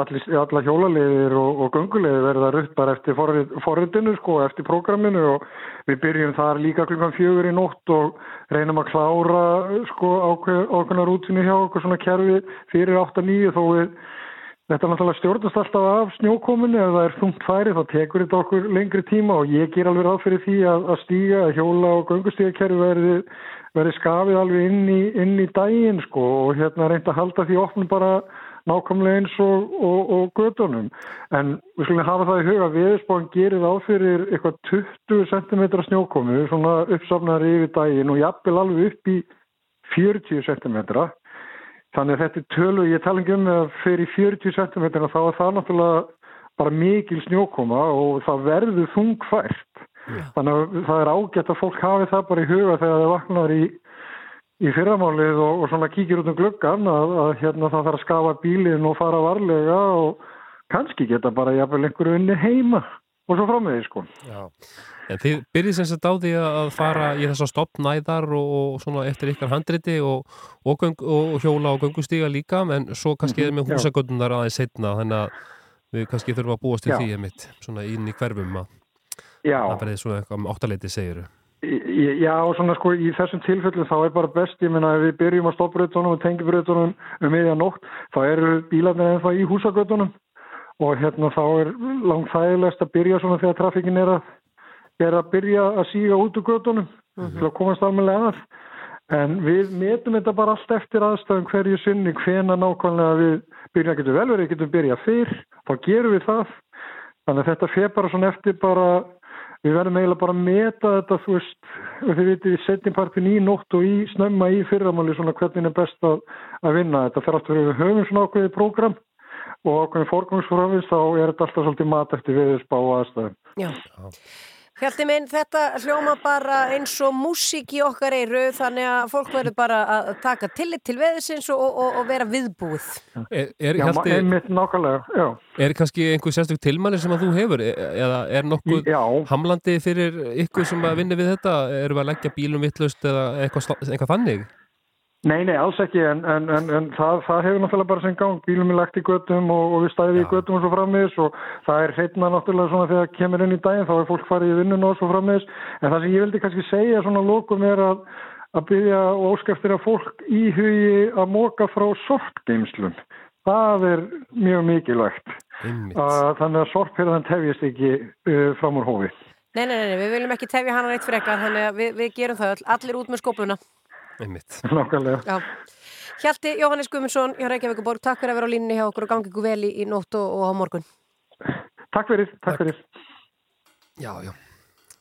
allir, alla hjólaliðir og, og gönguliðir verða rutt bara eftir forrit, forritinu sko, eftir prógraminu og við byrjum þar líka klukkan fjögur í nótt og reynum að klára sko ákveð, ákveðna rútinu hjá okkur svona kerfi fyrir 8-9 þó við Þetta náttúrulega stjórnast alltaf af snjókominu ef það er þungt færi þá tekur þetta okkur lengri tíma og ég ger alveg ráð fyrir því að, að stíga, að hjóla og göngustígakerfi verði, verði skafið alveg inn í, inn í daginn sko og hérna reynda að halda því opnum bara nákvæmlega eins og, og, og gödunum. En við skulum hafa það í huga að viðspáin gerir á fyrir eitthvað 20 cm snjókomu svona uppsafnar yfir daginn og jafnvel alveg upp í 40 cm. Þannig að þetta tölu, ég tala ekki um að fyrir 40 cm þá er það náttúrulega bara mikil snjókoma og það verður þungfært. Þannig að það er ágætt að fólk hafi það bara í huga þegar það vaknar í, í fyrramálið og, og svona kíkir út um gluggan að, að hérna það þarf að skafa bílinn og fara varlega og kannski geta bara jafnvel einhverju unni heima og svo framvegið sko. Já. En þið byrjið sem sagt á því að fara í þess að stoppnæðar og, og svona eftir ykkar handriti og, og, hjóla og göngustíga líka en svo kannski Mhm, er með húsagöndunar aðeins setna þannig að við kannski þurfum að búast til Já. því einmitt, svona inn í hverfum að það verði svona eitthvað um áttaleiti segiru. Já, svona sko í þessum tilfellum þá er bara best, ég meina ef við byrjum á stoppbreytunum og tengibreytunum um miðja nótt, þá eru bílarnir ennþá í húsagötunum og hérna þá er langt þægilegast að byrja svona þegar trafikin er að, er að byrja að síga út úr götunum til að komast almennilega að. En við metum þetta bara allt eftir aðstæðum hverju sinni, hvena nákvæmlega við byrja getur vel verið, getum byrja fyrr, þá gerum við það. Þannig að þetta fer bara svona eftir bara við verðum eiginlega bara að meta þetta þú veist, þið vitið við setjum partin í nótt og í snemma í fyrramáli svona hvernig er best að, að vinna þetta fer aftur við höfum svona ákveðið prógram og ákveðin fórgangsfröfis þá er þetta alltaf svolítið mat eftir viðspá og aðstæðum. Já. Hjalti minn, þetta hljóma bara eins og músík í okkar eiru þannig að fólk verður bara að taka tillit til veðusins og, og, og vera viðbúið. Er, er, Já, Hjalti, einmitt nákvæmlega, já. er kannski einhver sérstök tilmæli sem að þú hefur E- eða er nokkuð Já. hamlandi fyrir ykkur sem að vinna við þetta? Erum við að leggja bílum vittlust eða eitthvað, eitthvað þannig? Nei, nei, alls ekki, en, en, en, en það, það hefur náttúrulega bara sem gang, bílum er lagt í göttum og, og við stæðum í göttum og svo frammiðis og það er hreitna náttúrulega svona þegar það kemur inn í daginn, þá er fólk farið í vinnun og svo frammiðis, en það sem ég vildi kannski segja svona lókum er að, að byggja og óskæftir að fólk íhugi að móka frá sortgeimslum. Það er mjög mikilvægt, uh, þannig að sortpyrðan tefjist ekki uh, fram úr hófi. Nei, nei, nei, nei, við viljum ekki tefja hana neitt frekar þannig að við, við gerum það öll, allir út með skópuna. Einmitt. Nákvæmlega. Já. Hjalti Jóhannes Guðmundsson hjá Reykjavíkuborg, takk fyrir að vera á línni hjá okkur og gangi ykkur vel í, í nótt og, og á morgun. Takk fyrir, takk fyrir. Já, já.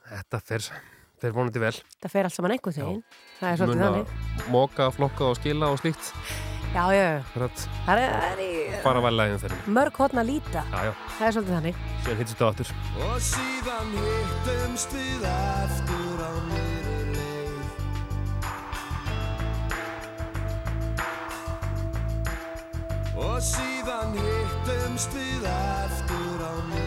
Þetta fer, fer vonandi vel. Það fer allt saman einhvern veginn. Það er svolítið þannig. Móka, flokka og skila og slíkt. Já, já, já. Það er í mörg hotna líta. Já, já. Það er svolítið þannig. Síðan hittum þetta áttur. Og síðan hittumst við aftur á miðri Og síðan hittumst við aftur á miðri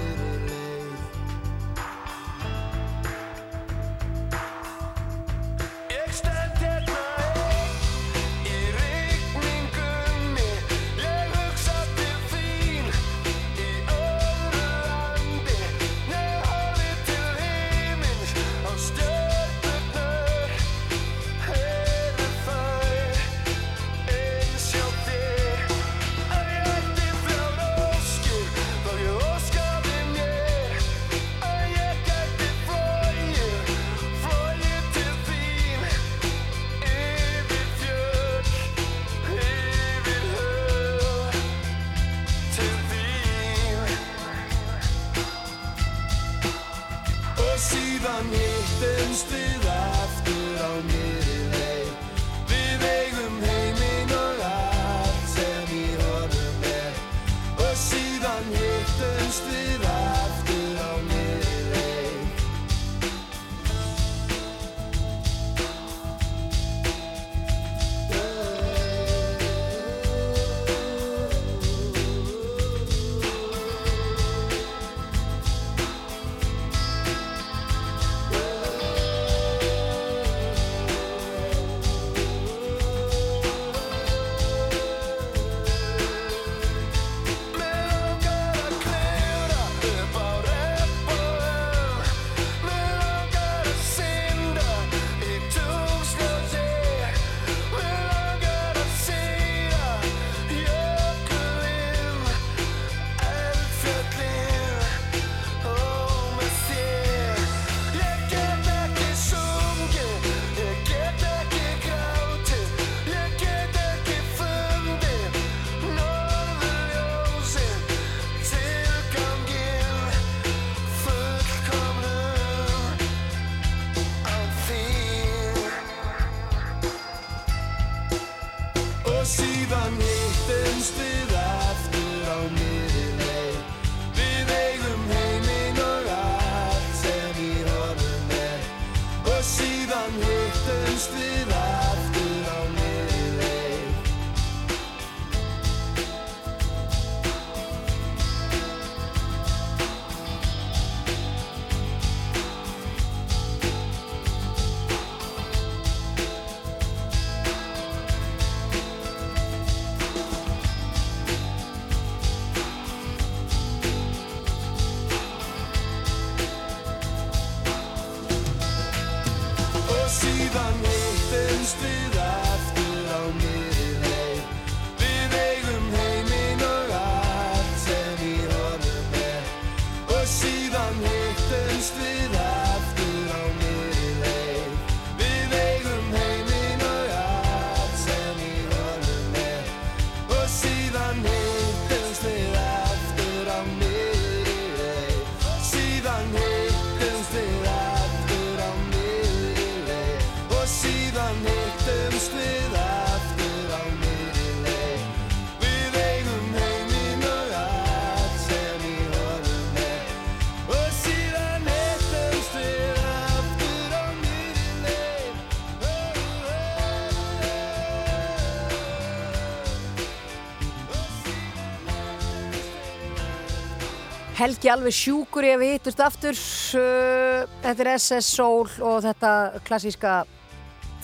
Helgi alveg sjúkur ef við hittust aftur. Uh, Þetta er SS Soul og þetta klassíska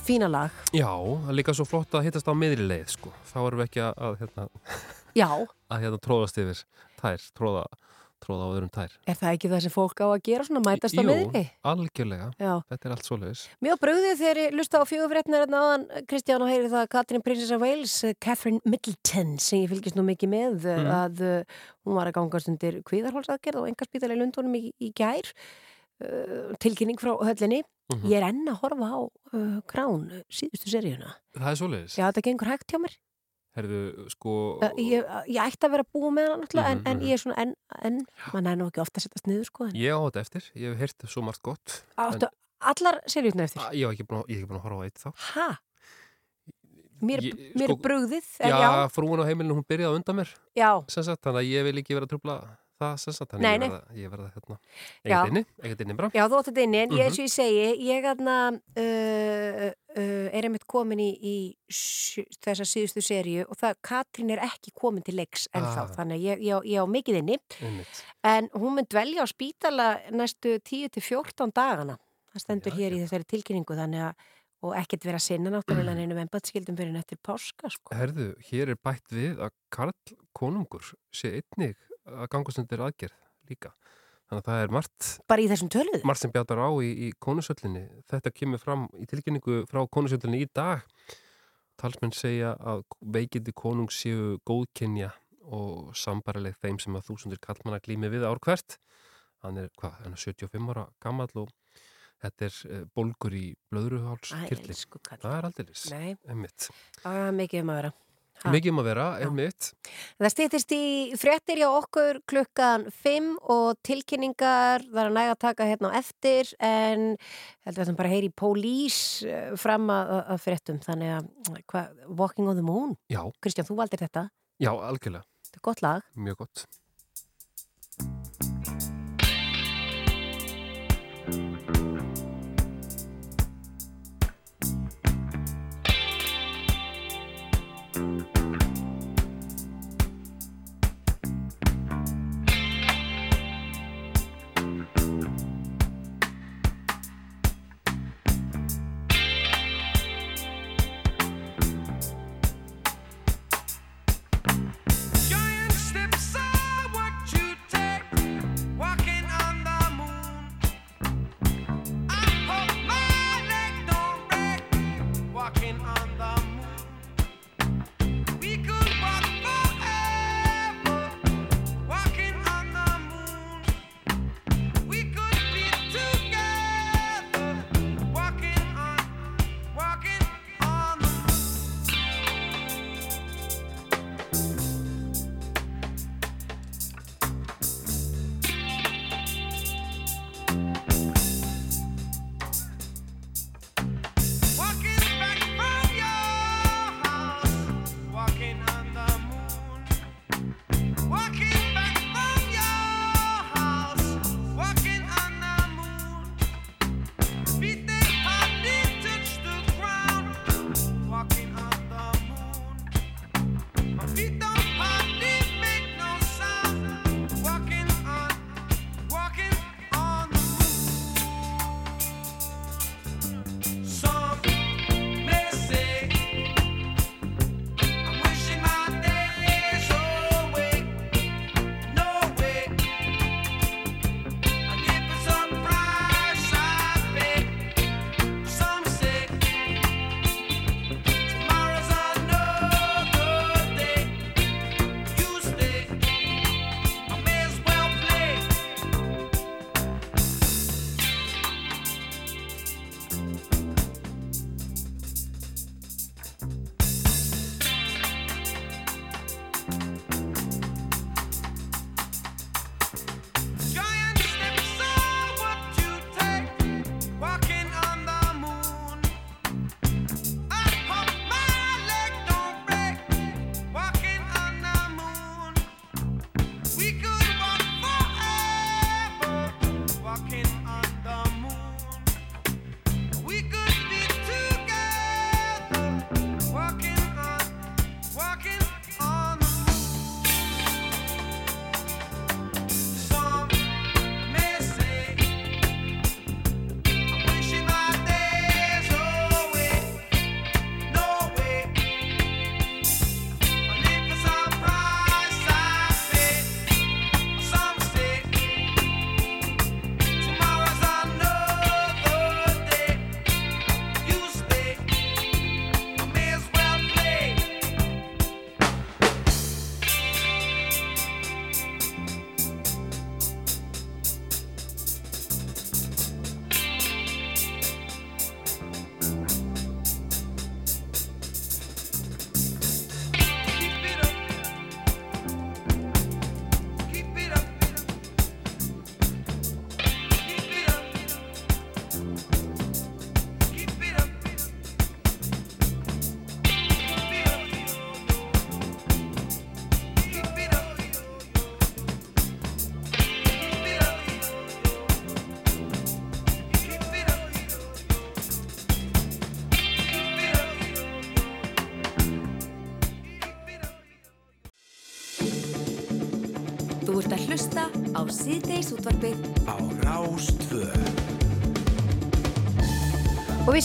fína lag. Já, það er líka svo flott að hittast á miðri leið, sko. Þá erum við ekki að, að, hérna, Já, að hérna, tróðast yfir tær, tróða, tróða á öðrum tær. er það ekki það sem fólk á að gera svona mætast á Jú, miðri? algjörlega. Já. Þetta er allt svoleiðis. Mjög bröðið þegar ég lusta á fjögurfrétnar hérna áðan, Kristján, og heyri það að Katrin Princess of Wales, eh, Catherine Middleton, sem ég fylgist nú mikið með, mm. Að uh, hún var að gangast undir kvíðarhólsaðgerð og engarspítal í Lundunum í, í gær, uh, tilkynning frá höllinni. Mhm. Ég er enn að horfa á uh, Krán, síðustu seríuna. Það er svoleiðis. Já, þetta gengur hægt hjá mér. Herðu, sko... Ég, ég ætti að vera búið með hann náttúrulega, Mhm, en, en mhm. ég er svona, en, en mann er nú ekki ofta að setjast niður, sko. En, Ég á þetta eftir, ég hef heyrt svo margt gott. áttu allar seríuna eftir? en, ég hef ekki búin að, ég hef ekki búin að horfa á eitt þá. Hæ? Mér, mér sko, brugðið, en Já, já, frúin á heimilinu, hún byrjaði undan mér, já, sem sagt, þannig að ég vil ekki vera að trubla það, sem sagt, þannig Nei, að nei. ég verða, ég hérna, ekkert inni, ekkert inni bara. Já, þú þetta inni, en ég, Mhm. eins og ég segi, ég aðna, uh, uh, er einmitt komin í, í þessa síðustu seríu og það, Katrín er ekki komin til leiks ennþá, Ah. þannig að ég, ég, ég á mikið inni, Einmitt. en hún mun dvelja á spítala næstu 10-14 dagana. Það stendur Já, hér í þessari tilkynningu, þannig að, og ekkert vera sinna náttúrulega neinum embætskildum fyrir nættir páska, sko. Herðu, hér er bætt við að Karl Konungur sé einnig að gangast undir aðgerð líka. Þannig að það er margt, Bara í þessum töluðu? margt sem bjátar á í, í konusöllinni. Þetta kemur fram í tilkynningu frá konusöllinni í dag. Talsmenn segja að veikindi konungs séu góðkynja og sambarileg þeim sem að þúsundir kallmanna glými við ár hvert. Hann er, hvað, hann er 75 ára gammal og þetta er uh, bólgur í blöðruháls Æ, kirli. elsku kall. Það er aldeilis, Nei, emmitt. það er mikið um að vera. Mikið um að vera, Já. emmitt. Það stýttist í fréttir hjá okkur klukkan 5 og tilkynningar það er að næga að taka hérna á eftir en heldur við ætlum bara að heyri pólís eh, fram að, að fréttum þannig að hva, Walking on the Moon Já, Kristján, þú valdir þetta, já, algjörlega. þetta er gott lag Mjög gott.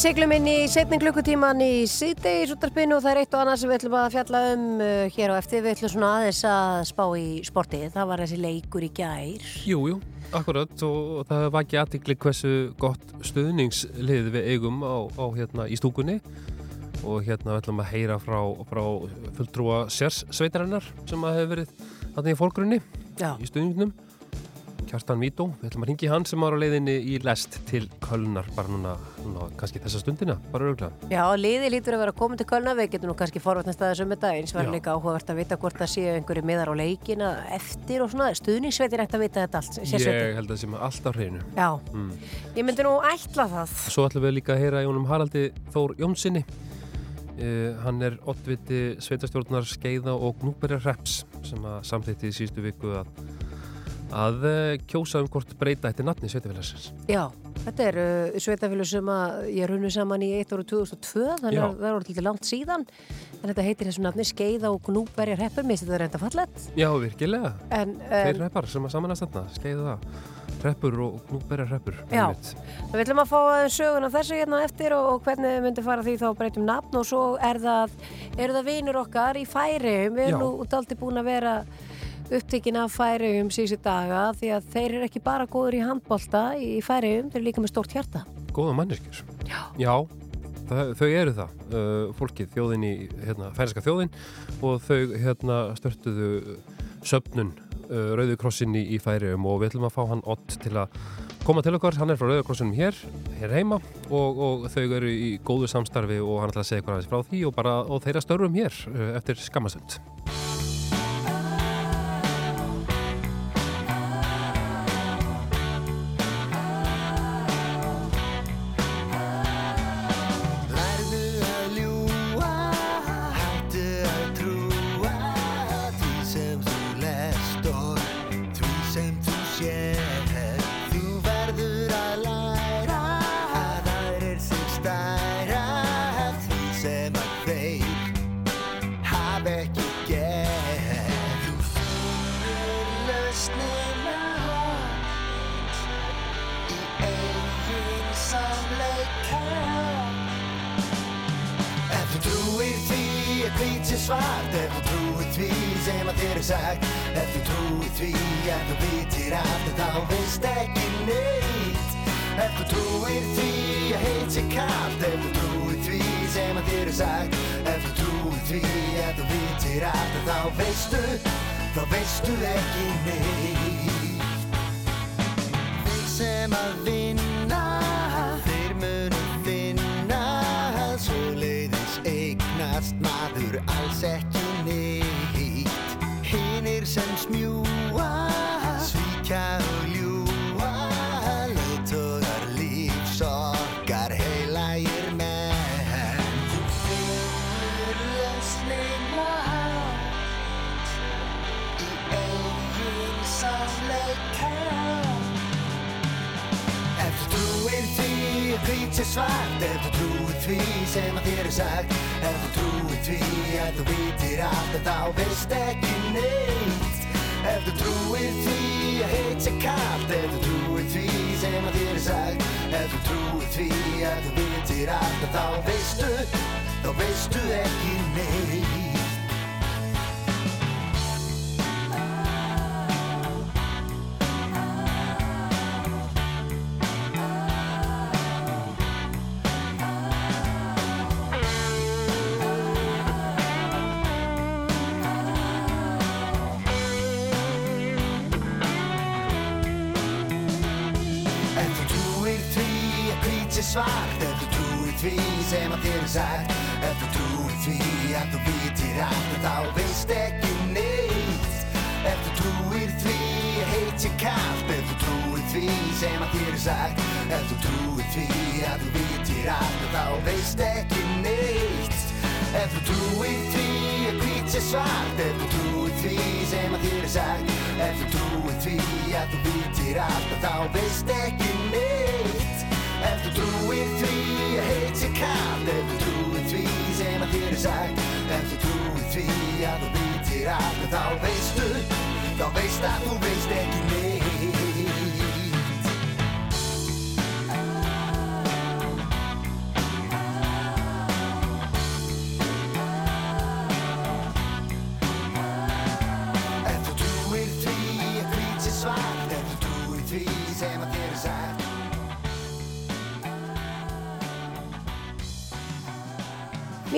Seglum inn í setning klukkutíman í síðdeis útdarpinu og það er eitt og annað sem við ætlum að fjalla um uh, hér á eftir. Við ætlum svona aðeins að spá í sportið. Það var þessi leikur í gær. Jú, jú, akkurat og það var ekki aðtikli hversu gott stuðningslið við eigum á, á hérna í stúkunni og hérna ætlum að heyra frá, frá fulltrúa sérsveitarinnar sem að hefur verið þarna í fólkrunni Já. í stuðningnum Kjartan Vító, við ætlum að ringi hann sem var á leiðinni í lest til Kölnar bara núna, núna kannski þessa stundina, bara örgulega Já, liði lítur að vera komið til Kölna. Við getum nú kannski forvartnast að þessum þetta. Eins var líka áhugavert að vita hvort það séu einhverju miðar á leikina eftir og svona. Stuðningsveitir ætti að vita þetta allt. sérsveitir. Ég held að það sé með alltaf hreinu Já, mm. ég myndi nú ætla það. Svo ætlum við líka að heyra í honum Haraldi Þór Jónssoni uh, Hann er oddviti sveitastjórnar Skeiða og Gnúberjar Reps sem að samþýtti í síðustu viku að, að uh, kjósa um hvort breyta eftir nafni sveitafélagsins Já, þetta er uh, sveitafélag sem ég runnu saman í 1 ára 2002, þannig að það voru til langt síðan. En þetta heitir þessu nafni Skeiða og Gnúberjar Heppur, mér finnst þetta reynda fallet. Já, virkilega En, Þeir um, reppar sem að samanast þarna, Skeiða Reppur og Gnúberjar Reppur Já. við ætlum að fá aðeins sögun af þessu hérna eftir og, og hvernig við myndum fara því þá breytum nafn og svo er það, eru það vinur okkar í færium. Við erum nú daldi búin að vera upptekinn af færium síðustu daga því að þeir eru ekki bara góður í handbolta í færium, þeir eru líka með stórt hjarta. Góða manneskjur Já. Já, það, þau eru það uh, fólkið, þjóðin í hérna, færiska þjóðin og þau hérna störtuðu söpnun uh, Rauðukrossin í, í færium og við ætlum að fá hann Ott til að koma til okkar, hann er frá Rauðukrossinum hér hér heima og, og þau eru í góðu samstarfi og hann ætla að segja hvað aðeins frá því og bara og þeirra störfum hér uh, eftir skammasönd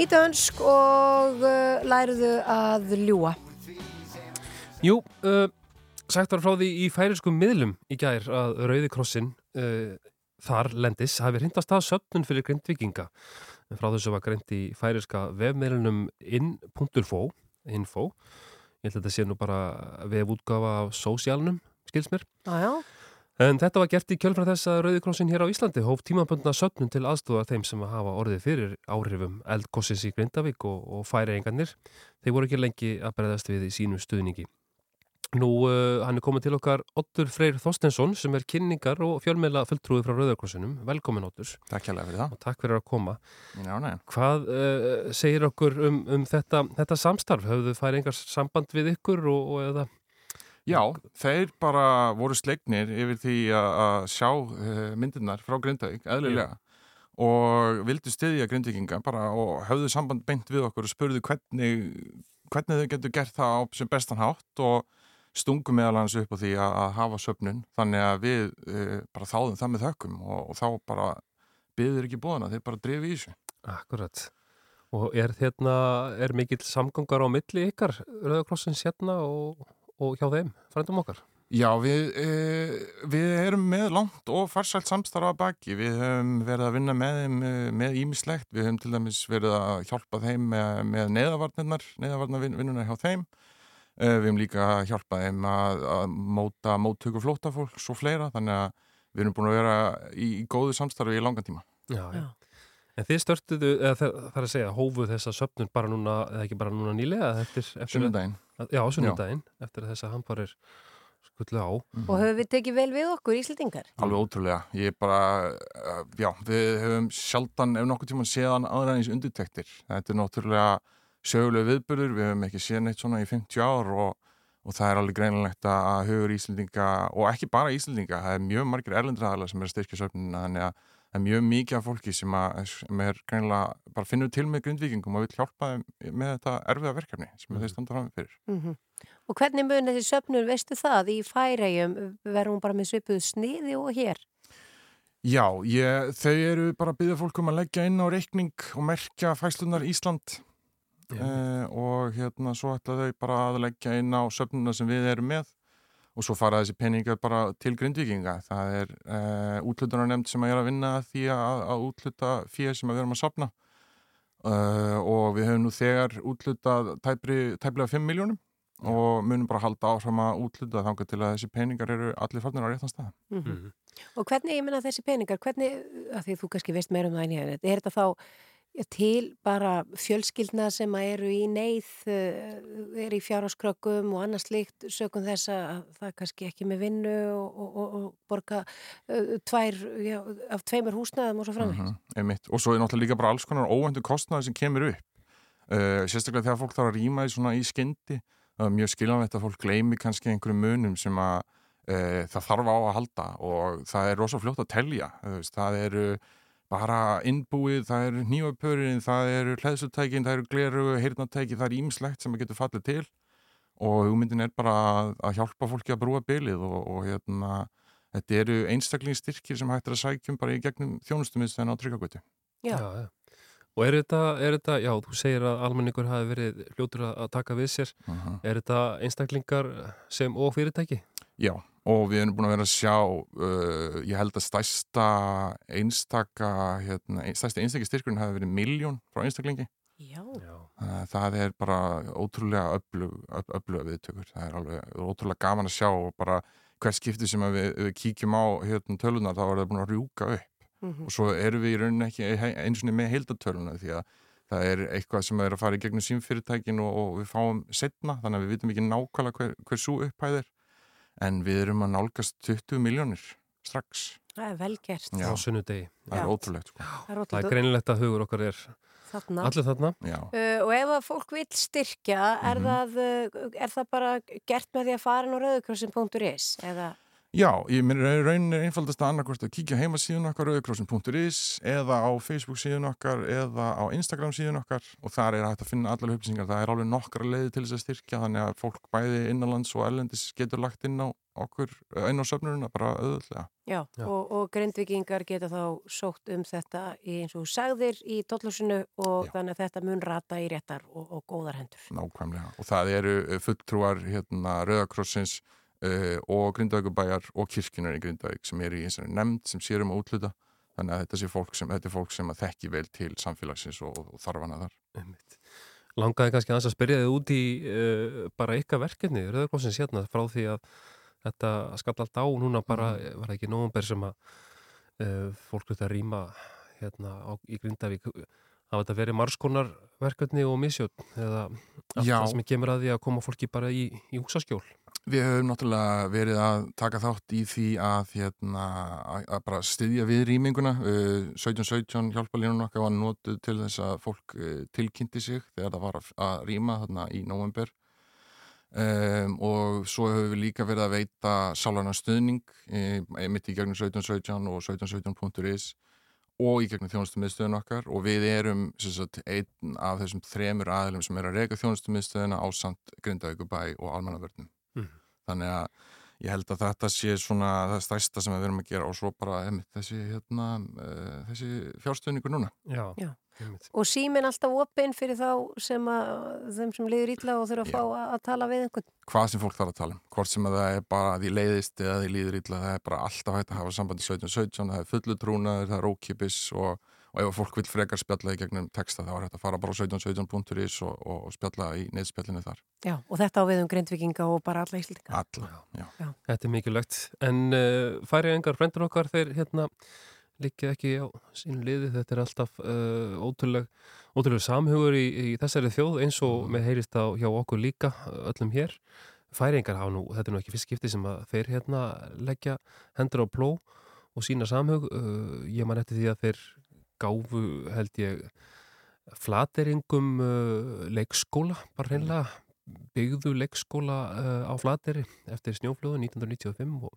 Nýtönsk og uh, læruðu að ljúa. Jú, uh, sagt var frá því í færiskum miðlum í gær að Rauði Krossin uh, þar lendis hafi hrindast að söpnun fyrir grindvikinga. Frá þessu var greint í færiska vefmiðlunum in.info info. Ég held að þetta sé nú bara vefútgafa af sósjálnum, skils mér. Já, já. En þetta var gert í kjölfra þess að Rauði Krossin hér á Íslandi hóf tímabundna söpnun til aðstofa þeim sem hafa orðið fyrir áhrifum eldkossins í Grindavík og, og færiengarnir. Þeir voru ekki lengi að breyðast við í sínu stuðningi. Nú, uh, hann er komið til okkar Ottur Freyr Þorstensson sem er kynningar og fjölmeila fulltrúið frá Rauðarkrossinum. Velkomin Ottur. Takk hjálpa fyrir það. Og takk fyrir að koma. Já, nei. Hvað uh, segir okkur um, um þetta, þetta samstarf? Höfðu færi engar samband við ykkur og, og eða? Já, þeir bara voru slegnir yfir því að sjá uh, myndirnar frá Grindavík, eðlilega og vildu styðja Grindvíkinga bara og höfðu samband beint við okkur og spurðu hvernig, hvernig þau getur gert það á sem bestan hátt og stungu meðal hans upp á því að, að hafa söpnun þannig að við uh, bara þáðum það með þökkum og, og þá bara byður ekki búðana, þeir bara drifi í þessu. Akkurat. Og er hérna, er mikill samgangar á milli ykkar Rauðarkrossins hérna og, og hjá þeim, frændum okkar? Já, við, e, við erum með langt og farsælt samstarfa baki. Við höfum verið að vinna með þeim e, með ímislegt. Við höfum til dæmis verið að hjálpa þeim með, með neðavarnirnar, neðavarnarvinnuna hjá þeim. E, við höfum líka að hjálpa þeim að, að móta móttöku flótafólks og fleira. Þannig að við erum búin að vera í, í góðu samstarfi í langan tíma. Já, já. En þið störtuðu, eða það er að segja, hófuð þessa söpnun bara núna, eða ekki bara núna nýlega, Sunnudaginn. Já, sunnudaginn, eftir að þessa hamparir skullu á. Og höfum við tekið vel við okkur Íslandingar? Alveg ótrúlega. Ég bara, uh, já, við höfum sjaldan ef nokkuð tíma séðan aðræðins undirtektir. Þetta er náttúrulega sögulega viðbörður, við höfum ekki séð neitt svona í 50 ár og, og það er alveg greinilegt að hugur Íslandinga, og ekki bara Íslandinga, það er mjög margir erlendraðalega sem er að styrkja söfnuna, þannig að það er mjög mikið af fólki sem, að, sem er greinilega bara finnur til með grindvíkingum og vil hjálpa þeim með þetta erfiða verkefni sem þeir standa fram fyrir. Mm Og hvernig mun þessi söpnun, veistu það, í færægjum verður hún bara með svipuð sniði og hér? Já, ég, þau eru bara að byggja fólk um að leggja inn á reikning og merkja fæslunar Ísland. Uh, og hérna svo ætla þau bara að leggja inn á söfnuna sem við erum með og svo fara þessi peningar bara til grindvikinga. Það er uh, útlutunar sem að er að vinna að því að, að útluta fyrir sem að við erum að sapna uh, og við höfum nú þegar útlutað tæplega 5 miljónum og munum bara halda áfram að útluta þangað til að þessi peningar eru allir farnir á réttan stað. Mm -hmm. Og hvernig, ég menna þessi peningar, hvernig, að því þú kannski veist meira um það en ég, er þetta þá ja, til bara fjölskyldna sem eru í neyð, uh, er í fjárháskrökkum og annars líkt sögum þess að það er kannski ekki með vinnu og, og, og, borga uh, tvær, já, af tveimur húsnaðum og svo framvegis. Mm -hmm. Og svo er náttúrulega líka bara alls konar óvendu kostnaði sem kemur upp. Uh, sérstaklega þegar fólk þarf að rýma því svona í skyndi það er mjög skiljanlegt að fólk gleymi kannski einhverjum munum sem að e, það þarf á að halda og það er rosa fljótt að telja það eru bara innbúið, það eru nýjapörin það eru hlæðsutækin, það eru gleru heyrnatæki, það er ímislegt sem að getur fallið til og hugmyndin er bara að hjálpa fólki að brúa bylið og, og hérna, þetta eru einstaklingsstyrkir sem hættir að sækjum bara í gegnum þjónustumist en á tryggagötu Já, já, já. Og er þetta, er þetta, já, þú segir að almenningur hafi verið hljótur að taka við sér. Uh -huh. Er þetta einstaklingar sem og fyrirtæki? Já, og við erum búin að vera að sjá, uh, ég held að stærsta einstaka, hérna, stærsta einstakli styrkurinn hafi verið miljón frá einstaklingi. Já. Það er bara ótrúlega öfluga viðtökur. Það er alveg ótrúlega gaman að sjá og bara hvert skipti sem við, við kíkjum á hérna, tölunar þá er það búin að rjúka upp. Mm -hmm. og svo erum við í rauninni ekki eins og með heildatöluna því að það er eitthvað sem er að fara í gegnum símfyrirtækin og, og við fáum setna þannig að við vitum ekki nákvæmlega hver, hver svo upphæðir en við erum að nálgast 20 miljónir strax Það er vel gert á sunnudegi Það er ótrúlegt sko. Það er, er greinilegt að hugur okkar er þarna. Allir þarna. Já. Uh, og ef að fólk vil styrkja, er, Mhm. það, uh, er það bara gert með því að fara á rauðukrossin.is eða... Já, ég minn raunin er einfaldast að annarkvort að kíkja heima síðan okkar rauðkrossin.is eða á Facebook síðan okkar eða á Instagram síðan okkar og þar er hægt að finna allar upplýsingar. Það er alveg nokkra leiði til þess að styrkja þannig að fólk bæði innanlands og ellendis getur lagt inn á okkur, inn á söfnuruna bara auðvöldlega. Já, Og, og grindvikingar geta þá sótt um þetta í eins og þú sagðir í dollhúsinu og þannig að þetta mun rata í réttar og, og góðar hendur. Nákvæmlega. Og það eru eh, fulltrúar hérna, Rauðakrossins uh, og Grindavíkubæjar og kirkjunar í Grindavík sem eru í eins og nefnd sem sér um að útluta. Þannig að þetta, fólk sem, þetta er fólk sem að þekki vel til samfélagsins og, og þarfana þar. Einmitt. Langaði kannski aðeins að spyrja þið út í uh, bara ykkar verkefni, Rauðarkrossins hérna, frá því að þetta skall allt á núna bara, var það ekki nógumber sem að uh, fólk að rýma hérna á, í Grindavík hafa þetta verið margskonar verkefni og misjótt eða allt Já. það sem kemur að því að koma fólki bara í, í húsaskjól Við höfum náttúrulega verið að taka þátt í því að, hérna, að, bara styðja við rýminguna. Uh, 1717 hjálpalínun okkar var notuð til þess að fólk uh, tilkynnti sig þegar það var að, rýma þarna í november. Um, og svo höfum við líka verið að veita sálarna stuðning e, mitt í gegnum 1717 og 1717.is og í gegnum þjónustu miðstöðun okkar og við erum sagt, einn af þessum þremur aðlum sem er að reyka þjónustu miðstöðuna á samt Grindavíkubæ og almannavörnum. Þannig að ég held að þetta sé svona það stærsta sem við erum að gera og svo bara einmitt, þessi, hérna, uh, þessi fjárstöðningur núna Já, Já. einmitt. Og síminn alltaf opinn fyrir þá sem að, þeim sem liður ítla og þurfa að fá að, að tala við einhvern. hvað sem fólk þarf að tala um hvort sem að það er bara að því leiðist eða því líður illa, það er bara alltaf hægt að hafa sambandi 1717, það er fullutrúnaður, það er ókipis og, og ef fólk vil frekar spjalla í gegnum texta þá er hægt að fara bara á 1717.is og, og, og spjalla í neðspjallinu þar. Já, og þetta á við um grindvikinga og bara alla íslendinga. Alla, já. Þetta er mikilvægt. En uh, færi engar frendur okkar þeir hérna líkja ekki á sínu liði. Þetta er alltaf uh, ótrúleg, ótrúleg samhugur í, í þessari þjóð eins og með heyrist á hjá okkur líka öllum hér. Færingar hafa nú, þetta er nú ekki fyrst skipti sem að þeir hérna leggja hendur á pló og sína samhug. Uh, ég man eftir því að þeir gáfu held ég flateringum uh, leikskóla bara hreinlega byggðu leikskóla uh, á flateri eftir snjóflöðu 1995 og,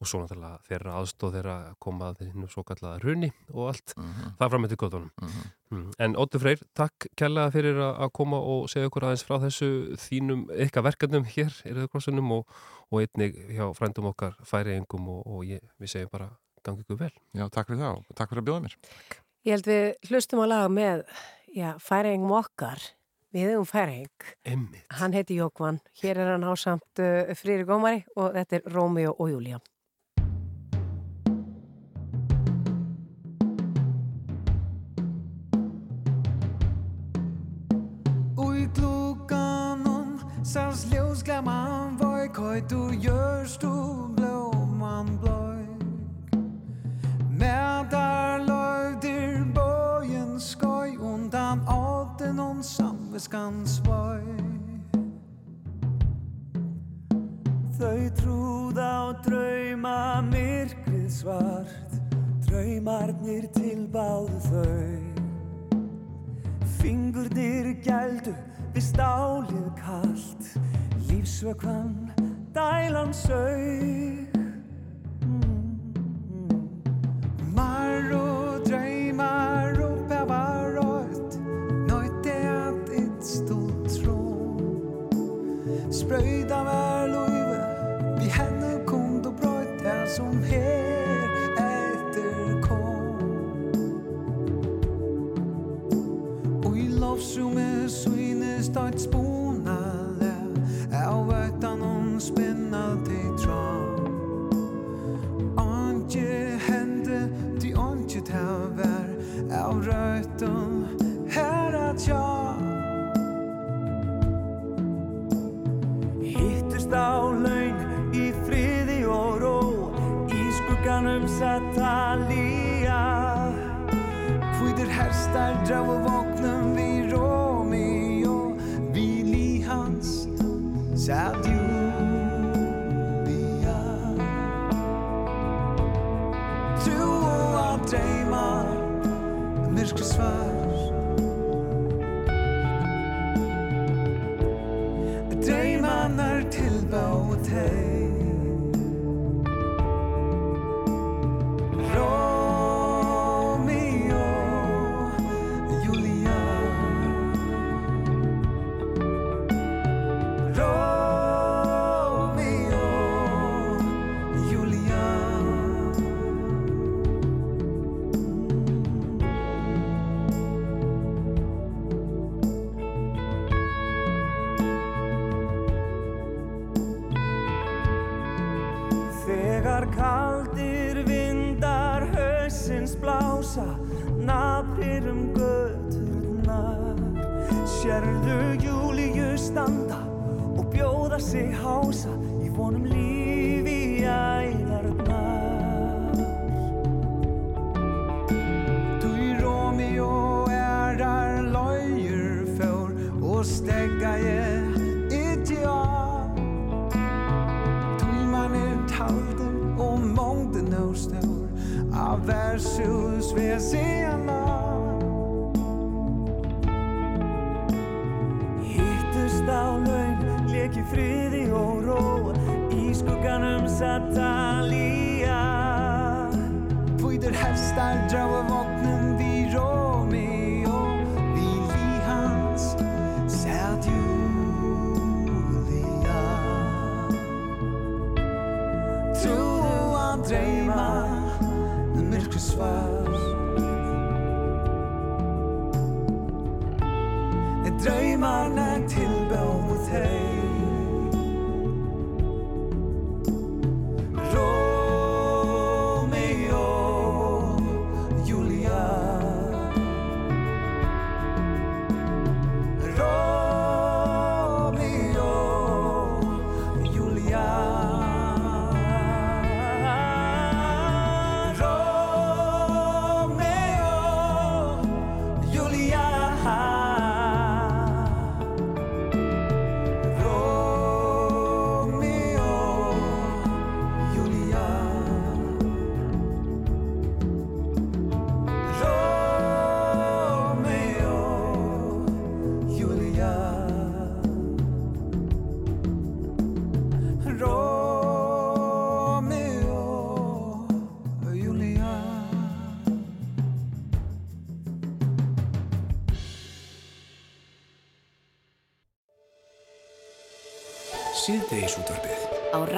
og svo náttúrulega þeirra aðstóð þeirra komað þinn svo kallaða runni og allt það fram með til göttunum mm. en Óttur Freyr, takk kærlega fyrir að að koma og segja okkur aðeins frá þessu þínum ykkar verkefnum hér í Rauðkrossunum og, og einnig hjá frændum okkar færiengum og, og ég, við segjum bara gangi ykkur vel. Já, takk fyrir það og takk fyrir að bjóða mér Ég held við hlustum á lag með já, færingum okkar. Við hefum færing. Einmitt. Hann heiti Jókvan. Hér er hann á samt uh, Frýri Gómari og þetta er Rómíó og Júlía. Ui klukkanum Sást ljósglaman Vojkojt og gjørstu blóman bløyk Undan åten og samviskan svøj Þau trúða á drauma myrkrið svart Draumarnir tilbáðu þau. Fingurnir gældu við stálið kalt Lífsvökvann dælan sög som her etter kom. Og i lovsrummet synes det spona lær Er vøktan om spil satt Júlía Trú og að dreyma Myrkri svar hása Í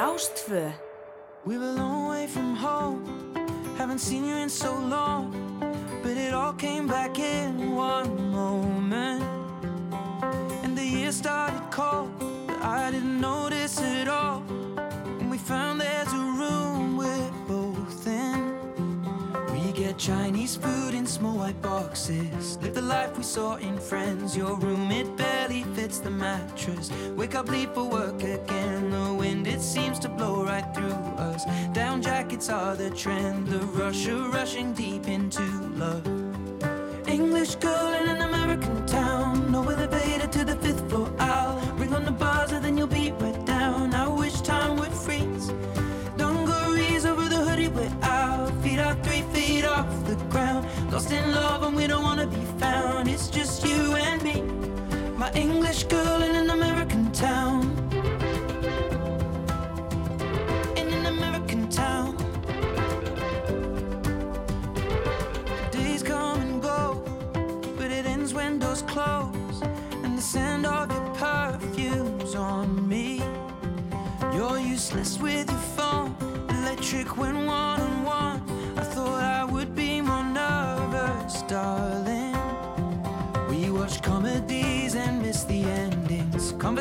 Rástfö We were a long way from home, haven't seen you in so long, but it all came back in one moment. And the year started cold, but I didn't notice it all. And we found there's a room we're both in. We get Chinese food in small white boxes. Live the life we saw in Friends. Your room, it barely fits the mattress. Wake up, leave for work again. The wind, it seems to blow right through us. Down jackets are the trend. The rush rushing deep into love. English girl in an American English girl in an American town. In an American town. Days come and go, but it ends when doors close. And the scent of your perfume's on me. You're useless with your phone, electric when one on one.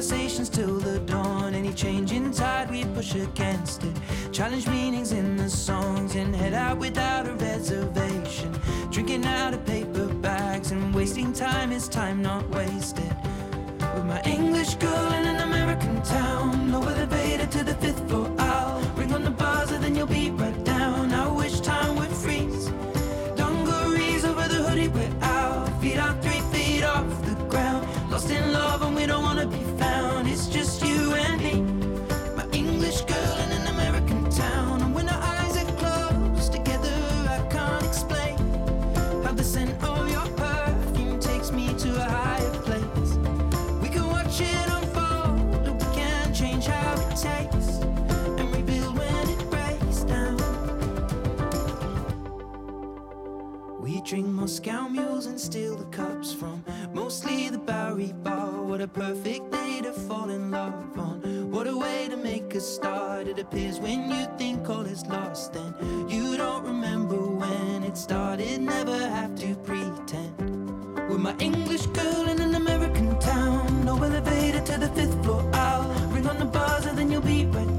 Conversations till the dawn. Any change in tide, we push against it. Challenge meanings in the songs and head out without a reservation. Drinking out of paper bags and wasting time is time not wasted. With my English girl in an American town. No elevator to the fifth floor. I'll ring on the buzzer, then you'll be Moscow mules and steal the cups from mostly the Bowery Bar. What a perfect day to fall in love on. What a way to make a start. It appears when you think all is lost, then you don't remember when it started. Never have to pretend. With my English girl in an American town. No elevator to the fifth floor. I'll ring on the buzzer, then you'll be right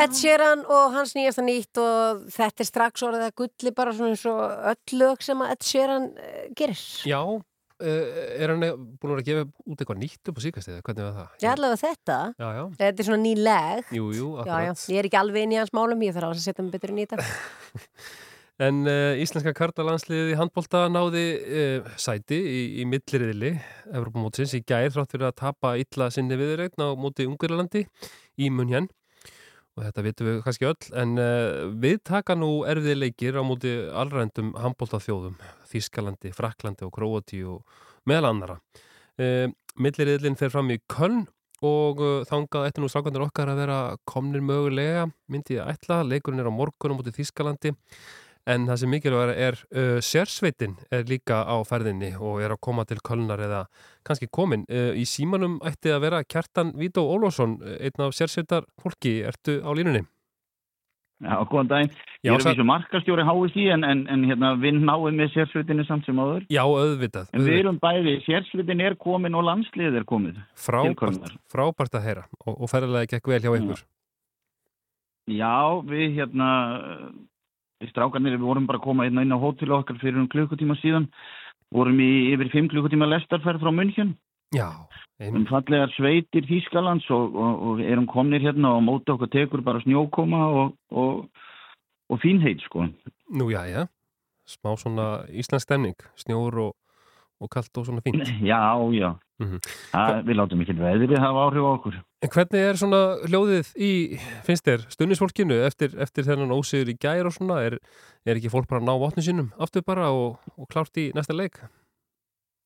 Ed Sheeran og hans nýjasta nýtt og þetta er strax orðið að gulli bara svona eins og öll lög sem að Ed Sheeran uh, gerir. Já, uh, er hann búin að gefa út eitthvað nýtt upp á síkast eða hvernig var það? Ég allavega þetta. Já, já. Þetta er svona ný leg. Jú, jú, Já, já, akkurat. ég er ekki alveg inn í hans málum, ég þarf alveg að setja mig betur inn í þetta. En uh, íslenska kartalandsliðið í handbólta náði uh, sæti í, í milliriðli Evropamótsins í gær þrátt fyrir að tapa illa sinni viðreitn á móti Ungurlandi í Munjan og þetta vitum við kannski öll en uh, við taka nú erfiði leikir á móti allrændum handbóltaþjóðum Þískalandi, Fraklandi og Króati og meðal annara. Uh, milliriðlinn fer fram í Köln og uh, þangað eftir nú strákandur okkar að vera komnir mögulega myndi ég ætla, leikurinn er á morgun á móti Þískalandi En það sem mikilvæg er uh, sérsveitin er líka á ferðinni og er að koma til Kölnar eða kannski komin. Uh, í símanum ætti að vera Kjartan Vító Ólásson, einn af sérsveitar fólki. Ertu á línunni? Já, góðan daginn. Ég er sa- vísu markastjóri HSI en, en, en hérna, við náum með sérsveitinni samt sem áður. Já, auðvitað. En við erum bæði, sérsveitin er komin og landsliðið er komið. til Frábært, Kölnar. frábært að heyra og, og ferðarlega gekk vel hjá ykkur. Já, við hérna, við strákarnir, við vorum bara að koma hérna inn á hótel okkar fyrir um klukkutíma síðan. Vorum í yfir fimm klukkutíma lestarferð frá München. Já, Um fallegar sveitir Þýskalands og, og, og erum komnir hérna og móti okkur tekur bara snjókoma og, og, og fínheit, sko. Nú, já, já. Smá svona íslensk stemning, snjór og, og kallt og svona fínt. Já, já. Það, við látum ekki veðrið hafa áhrif á okkur. En hvernig er svona hljóðið í, finnst þér, stunnisfólkinu eftir, eftir þennan ósigur í gær og svona, er, er ekki fólk bara að ná vatnu sínum aftur bara og, og klárt í næsta leik?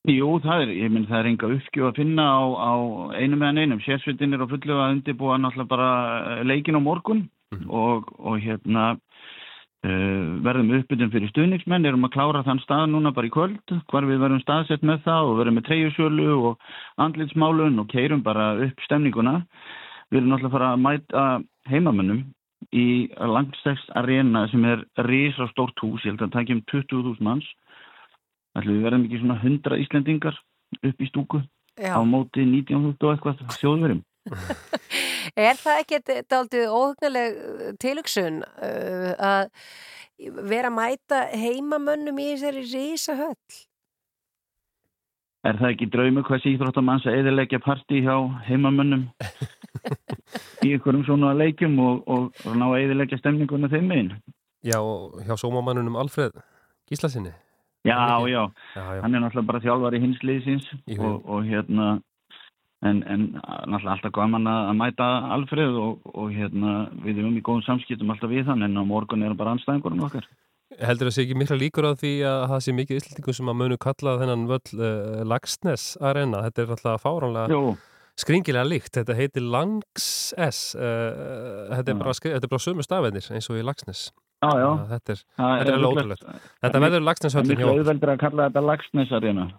Jú, það er, ég minn, það er enga uppgjöf að finna á, á einum meðan einum. Sérsveitin er á fullu að undirbúa náttúrulega bara leikin á morgun og, og hérna verðum uppbytun fyrir stuðningsmenn, erum að klára þann stað núna bara í kvöld, hvar við verðum staðsett með það og verðum með treyjusjölu og andlitsmálun og keirum bara upp stemninguna. Við erum náttúrulega að fara að mæta heimamönnum í Langstegs Arena sem er risa stórt hús, ég held að það takja um 20.000 manns. Ætli við verðum ekki svona 100 Íslendingar upp í stúku Já. á móti 19.000 og eitthvað þjóðverjum. Er það ekki daldið óhugnaleg tilugsun uh, að vera að mæta heimamönnum í þessari rísa höll? Er það ekki draumi hvað síþróttamanns að eðilegja partí hjá heimamönnum í einhverjum svona leikjum og, og, og ná að eðilegja stemninguna þeim megin? Já, og hjá sómamannunum Alfred Gíslasinni. Já, já? Já, já. hann er náttúrulega bara þjálfari hins liðsins Jú. og, og hérna en, en náttúrulega alltaf gaman að mæta Alfreð og, og hérna við erum í góðum samskiptum alltaf við hann en á morgun er hann bara anstæðingurinn okkar. Heldur það sé ekki mikla líkur á því að það sé mikið Íslandingum sem að munu kalla þennan völl uh, Lagsnes Arena. Þetta er alltaf fáránlega skringilega líkt. Þetta heitir Langs S. Uh, þetta, er bara, þetta er bara sömu stafennir eins og í Lagsnes. Já, já. Þetta er, er alveg ótrúlegt. Þetta verður Lagsneshöllin Það er hjá miklu auðveldur að kalla þetta Lagsnesarina.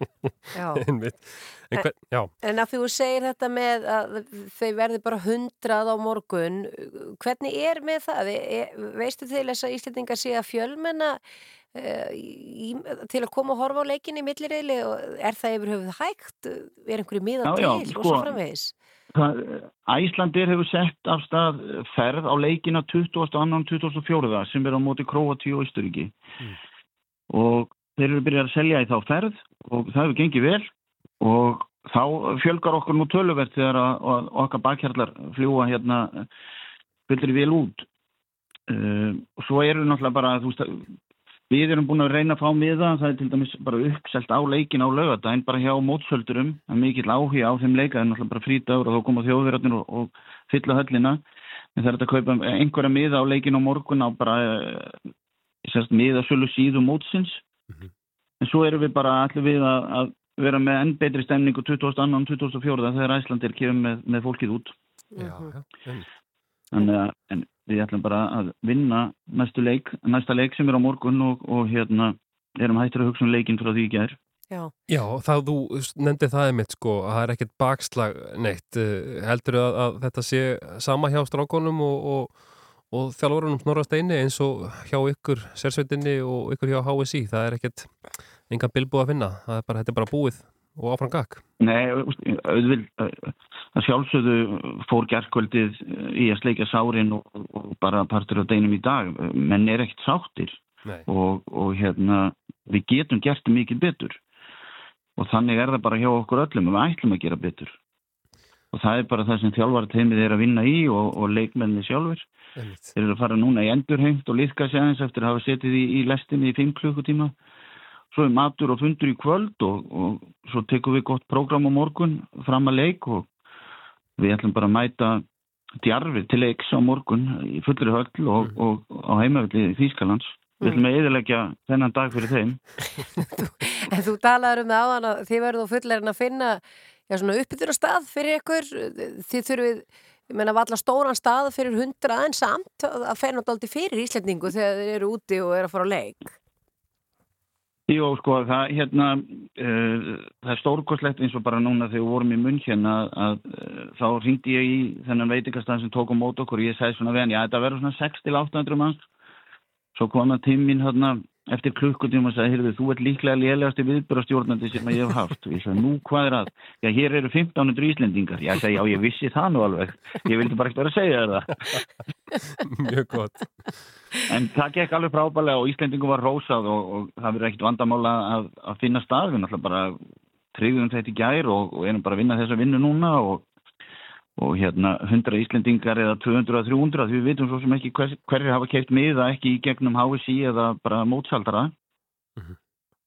En já, En að þú segir þetta með að þau verði bara hundrað á morgun, hvernig er með það? E, veistu til þess að Íslandingar sé að fjölmenna uh, í, til að koma og horfa á leikinni í millirriðli og er það yfir höfuð hægt? Er einhverju miða Já, til já, og sko. svo framvegis? Æslandir hefur sett af stað ferð á leikina 22. og 24. sem er á móti Króati og Ísturíki og þeir eru byrjað að selja í þá ferð og það hefur gengið vel og þá fjölgar okkur nú töluvert þegar að, að okkar bakhjarlar fljúa hérna fyllir vel út og svo eru náttúrulega bara þú veist, við erum búin að reyna að fá miða það er til dæmis bara uppselt á leikin á laugadaginn bara hjá mótsöldurum er mikill áhuga á þeim leika það er náttúrulega bara frítagur og þá koma þjóðverðarnir og, og fylla höllina en það er að kaupa einhverja miða á leikin á morgun á bara uh, sérst, miða sölu síðu mótsins en svo erum við bara allir við að, að vera með enn betri stemningu 22. og 24. þegar Æslandir kemur með, með fólkið út já, já. einmitt. Þannig að en við ætlum bara að vinna næstu leik, næsta leik sem er á morgun og, og hérna erum hættir að hugsa um leikin frá því í gær. Já. Já, það þú nefndi það einmitt sko, að það er ekkert bakslag neitt. Uh, heldur að, að þetta sé sama hjá strákonum og, og, og þjálfurunum Snorra Steini eins og hjá ykkur sérsveitinni og ykkur hjá HSI. Það er ekkert engan bilbúð að finna. Það er bara, þetta er bara búið og áfram gakk? Nei, auðvild, það sjálfsögðu fór gerðkvöldið í að sleika sárin og, og bara partur af deinum í dag. Menn er ekkert sáttir og, og hérna, við getum gert mikið betur. Og þannig er það bara hjá okkur öllum og við ætlum að gera betur. Og það er bara það sem þjálfarateimið er að vinna í og, og leikmenni sjálfur. Þeir eru að fara núna í endurheimt og liðka sig aðeins eftir að hafa setið í, í lestinni í 5 klukkutíma. Svo er matur og fundur í kvöld og, og svo tekum við gott prógram á morgun fram að leik og við ætlum bara að mæta djarfið til leiks á morgun í fullri höll og, og, á heimavilli Þýskalands. Við ætlum að eðilegja þennan dag fyrir þeim. En þú talaður um það áðan að þið verður fullerinn að finna já, svona uppbyttur á stað fyrir ykkur. Þið þurfið, ég meina, valla stóran stað fyrir hundra en samt að fennu alltaf fyrir Íslendingu þegar þið eru úti og eru að fara á leik. Jú, sko, það, hérna, uh, það er stórkoslegt eins og bara núna þegar við vorum í munn hérna að uh, þá ringdi ég í þennan veitingastað sem tók á mót okkur og ég sagði svona hann, já, þetta verður svona 6-800 manns. Svo kom það tíminn hérna eftir klukkutíma og sagði, heyrðu, þú ert líklega lélegasti viðbjörnstjórnandi sem ég hef haft. Og ég sagði, nú, hvað er að? Já, hér eru 1500 Íslendingar. Ég sagði, já, ég vissi það nú alveg. Ég vildi bara ekkert vera að segja það. Mjög gott. En það gekk alveg frábælega og Íslendingum var rósað og, og það verður ekkert vandamála að, að finna stað. Við náttúrulega bara tryggðum þetta í gær og, og erum bara að vinna þessa vinnu núna og, og hérna 100 Íslendingar eða 200-300 því við vitum svo sem ekki hver, hverjir hafa keipt miða ekki í gegnum HSI eða bara mótsaldara.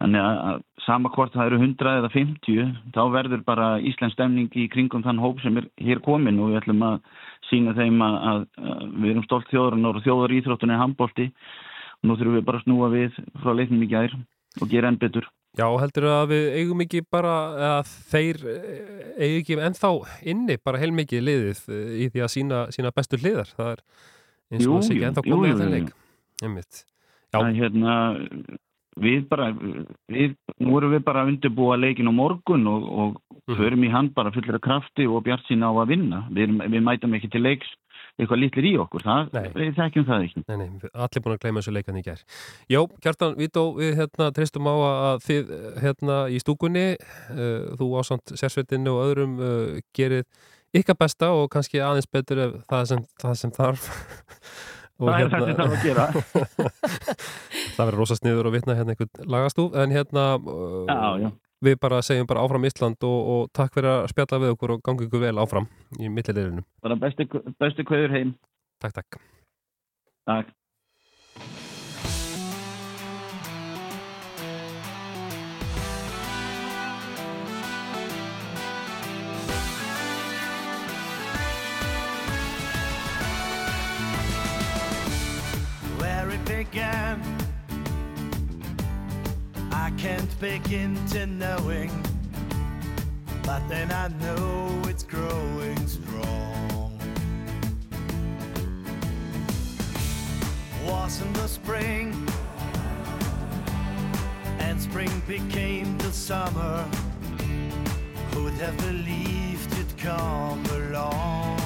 Þannig að, sama hvort það eru 100 eða 50 þá verður bara Íslands stemning í kringum þann hóp sem er hér komin og við ætlum að sína þeim að, að, að við erum stolt þjóðarinnar og þjóðar íþróttunni er handbólti og nú þurfum við bara að snúa við frá leiknum í gær og gera enn betur. Já, heldur að við eigum ekki bara að þeir eh, eigum ekki ennþá inni bara heilmikið liðið eh, í því að sína, sína bestu hliðar. Það er eins og þess ekki ennþá komið að jú. leik. Einmitt. Það hérna, við bara, við, nú erum við bara að undirbúa leikin á morgun og, og förum í hann bara fullir af krafti og bjart sína á að vinna. Við, við mætum ekki til leiks eitthvað litlir í okkur, það, þekkjum það ekki. Nei, nei, allir búin að gleyma þessu leikan í gær. Já, Kjartan Vító, við hérna treystum á að þið hérna í stúkunni, uh, þú ásand sérsveitinu og öðrum uh, gerir ykkar besta og kannski aðeins betur ef það sem, það sem þarf. Og Það er það sem þarf að gera. það verður rosa sniður að vitna hérna einhvern lagastúf, en hérna uh, Já, já. Við bara segjum bara áfram Ísland og, og takk fyrir að spjalla við okkur og gangi ykkur vel áfram í millileirinu. Bara besti, besti kveður heim. Takk, takk. Takk. where it began. I can't begin to knowing, but then I know it's growing strong. Was in the spring, and spring became the summer. Who'd have believed it'd come along?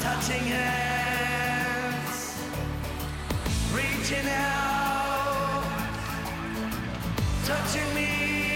Touching hands, reaching out, touching me,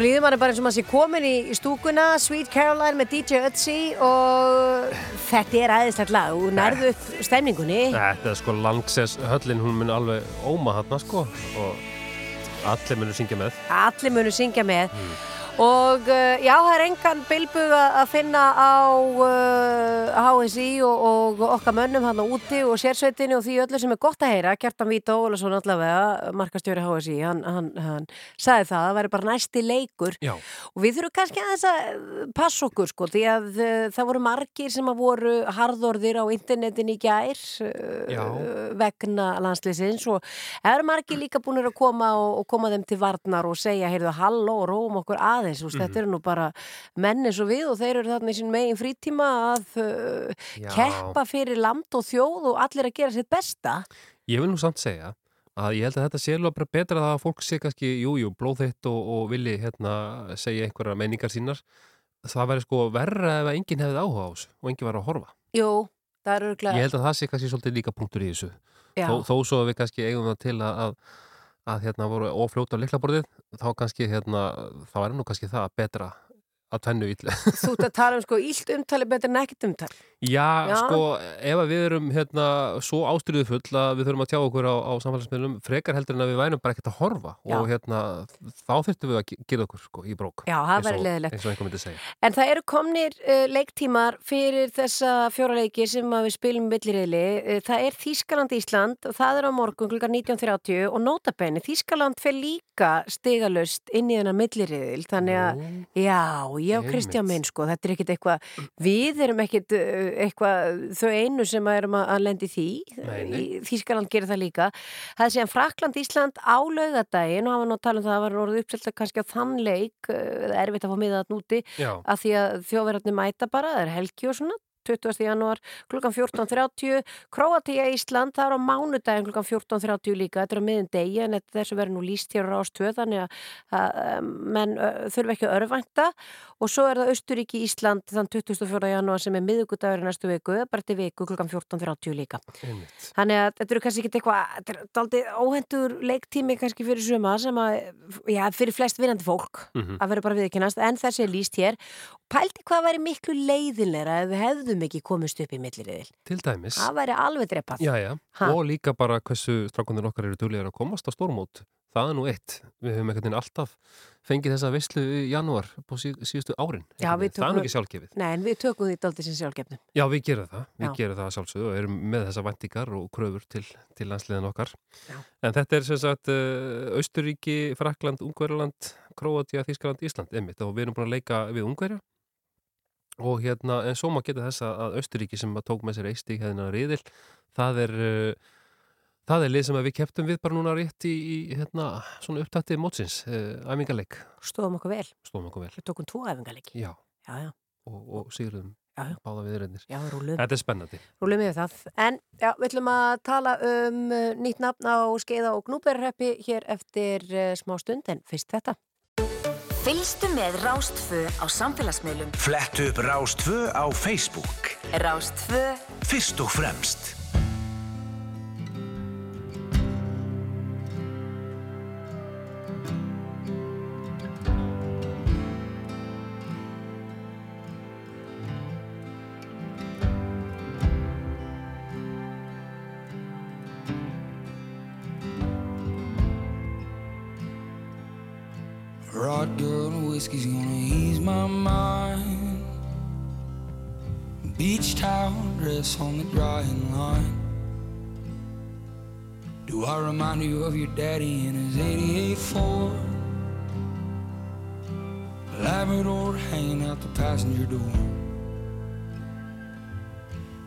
Nú líður manni bara eins og maður sé komin í, í stúkuna Sweet Caroline með DJ Ötzi og þetta er aðeinslegt lag. Og nærðu upp stemningunni. Þetta er sko Langsess höllin, hún mun alveg óma hann sko. Og allir munur syngja með. allir munu syngja með. Og uh, já, það er engan bilbug að finna á uh, HSI og, og okkar mönnum hann úti og sérsveitinu og því öllu sem er gott að heyra Kjartan Víta Ólason allavega markastjóri HSI, hann, hann, hann sagði það, það væri bara næsti leikur Já. og við þurfum kannski aðeins að passa okkur sko, því að uh, það voru margir sem að voru harðorðir á internetin í gær Já. uh, vegna landsliðsins og eru margir líka búinir að koma og, og koma þeim til varnar og segja, heyrðu, halló, róum okkur aðeins, mm Mhm. þetta eru nú bara menn eins og við og þeir eru þarna í sín megin frítíma að Já. keppa fyrir land og þjóð og allir að gera sitt besta Ég vil nú samt segja að ég held að þetta sé alveg bara betra að fólk sé kannski, jú, jú, blóðþeitt og, og vilji hérna segja einhverja meiningar sínar. Það væri sko verra ef enginn hefði áhuga á þessu og enginn var að horfa. Jú, það eru Ég held að það sé kannski svolítið líka punktur í þessu. Þó, þó svo við kannski eigum það til að, að, að hérna voru ofljóta á liklaborðið, þá kannski hérna, þá er nú kannski það betra að tvennu illa. þú ert að tala um sko ílt umtali betur en ekkert umtali Já, Já. sko, ef við erum hérna svo ástriðu full að við þurfum að tjá okkur á, á samfélagsmiðlum frekar heldur en að við værum bara ekkert að horfa Já. og hérna, þá þurftum við að ge- gera okkur sko í brók. Já, það væri leiðilegt. eins og einhver myndi segja. En það eru komnir uh, leiktímar fyrir þessa fjóra leiki sem við spilum millirriðli. Uh, það er Þískaland-Ísland og það er á morgun klukkan 19.30 og notabenni. Þískaland fer líka stigalust inn í þennan millirriðil. Þannig að, já, ég og. Kristján minn, sko, þetta er ekkit eitthvað, við erum ekkit uh, eitthvað, þau einu sem erum að, að lendi því. Þískaland gerir það líka. Það er síðan Frakland-Ísland á laugadaginn og hafa nú að tala um það að það var orðið uppselta kannski á þann leik, er erfitt að fá miða þarna úti Já. að því að þjóðverðarnir mæta bara, það er helgi og svona 20. janúar klukkan 14.30 Kroatia Ísland, það er á mánudagin klukkan 14.30 líka, þetta er á miðun degi en þetta- þessu verður nú líst hér á rástöð þannig að, að menn þurfa ekki að örvænta og svo er það Östuríki Ísland þann 24. janúar sem er miðugudagur í næstu viku, bara til viku klukkan 14.30 líka Einmitt. Þannig að þetta eru kannski ekki eitthvað, þetta er daldið óhendur leiktími kannski fyrir suma sem að, já, fyrir flest vinnandi fólk Mhm. að vera bara viðkynast, en þessi er líst hér. Pældi hvað væri miklu leiðinleira ef við hefðum ekki komist upp í milliriðil. Til dæmis. Það væri alveg drepað. Já, já. Ha? Og líka bara hversu strákundir okkar eru duglegar að komast á stórmót. Það er nú eitt. Við höfum einhvern veginn alltaf fengið þessa veislu í janúar på sí, síðustu árin. Já, við veginn. Það er nú tökum- ekki sjálfgefið. Nei, en við tökum því daldið sem sjálfgefnum. Já, við gerum það. Við Já. gerum það sjálfsögðu og erum með þessa væntingar og kröfur til, til landsliðin okkar. Já. En þetta er sem sagt uh, Austuríki, Frakland, Ungverjaland, Króatia, Þískaland, Ísland, einmitt og við erum búin að leika við Ungverja og hérna, en svo má geta þess að- Austuríki sem tók með sér eistík hérna riðil, það er uh, það er lið sem við keftum við bara núna rétt í, í hérna, svona upptættið mótsins, uh, æfingarleik Stóðum okkur vel. stóðum okkur vel. Við tókum tvo æfingarleiki. Já, Já, já. og, og já. báða viðrennir. Já, rúlum. Þetta er spennandi. Rúlum yfir það. En, já, við ætlum að tala um uh, nýtt nafn á skeiða og gnúberreppi hér eftir uh, smá stund, en fyrst þetta. Fylgstu með Rástfö á samfélagsmiðlum. Flettu upp Rás2 á Facebook. Rástfö Fyrst og fremst. Vodka and whiskey's gonna ease my mind. Beach towel dress on the drying line. Do I remind you of your daddy in his 88 Ford? Labrador hanging out the passenger door.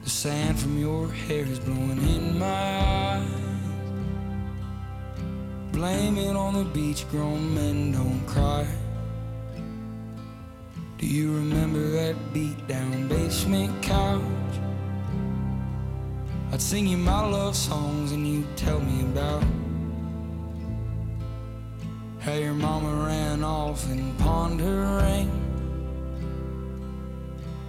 The sand from your hair is blowing in my eyes. Blame it on the beach, grown men don't cry. Do you remember that beat down basement couch? I'd sing you my love songs and you'd tell me about how your mama ran off and pawned her ring.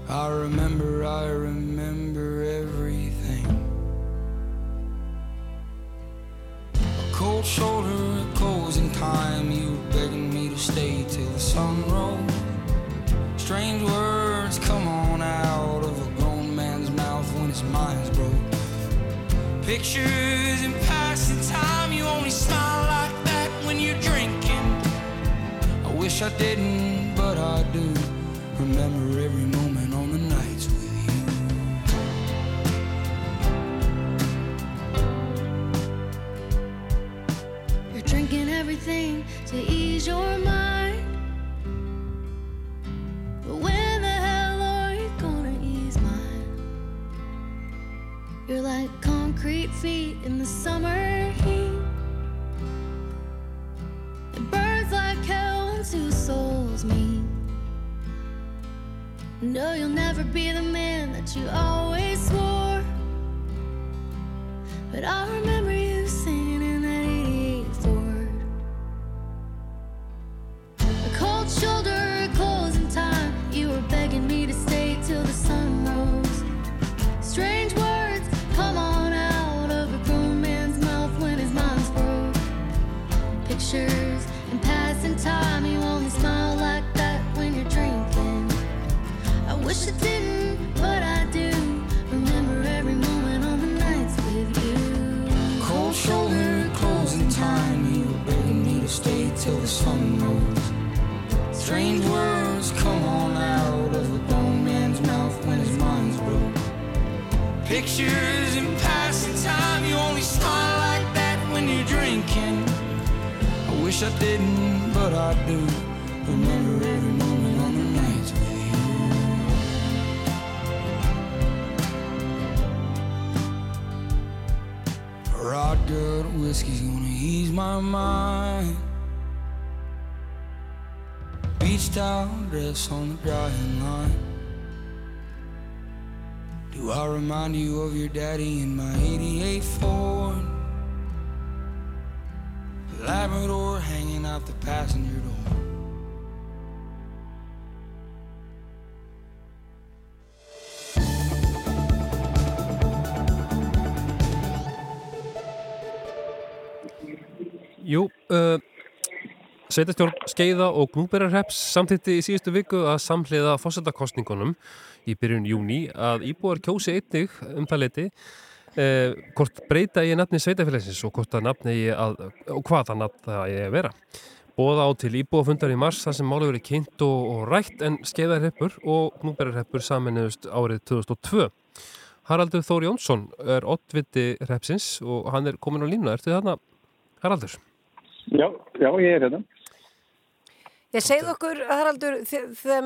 I remember, I remember everything. Cold shoulder at closing time. You were begging me to stay till the sun rose. Strange words come on out of a grown man's mouth when his mind's broke. Pictures in passing time, you only smile like that when you're drinking. I wish I didn't, but I do. Remember you gonna ease mine? You're like concrete feet in the summer heat, and birds like Kelns whose souls meet. No, you'll never be the man that you always swore. But I remember till the sun rose. Strange words come on out of a grown man's mouth when his mind's broke. Pictures in passing time. You only smile like that when you're drinking. I wish I didn't, but I do. Remember every moment on the nights with you. Rod good whiskey's gonna ease my mind. Dress on the drying line. Do I remind you of your daddy in my 88 Ford? Labrador hanging out the passenger door. Jú, uh, Sveitarstjórn Skeiða og Gnúberarreps samþýtti í síðustu viku að samhliða fósettakostningunum í byrjun júni að íbúar kjósi einnig um það leiti uh, hvort breyta ég nafni Sveitafélagsins og hvort að nafni ég að, og hvað það nafn það ég að vera. Bóða á til íbúafundar í mars þar sem málið verið kynnt og, og rætt en Skeiðarreppur og Gnúberarreppur saminuðust árið 2002. Haraldur Þóri Jónsson er ottviti repsins og hann er komin á línu. Ertu þarna, Haraldur? Já, já, ég er hérna. Ég segð okkur, Haraldur,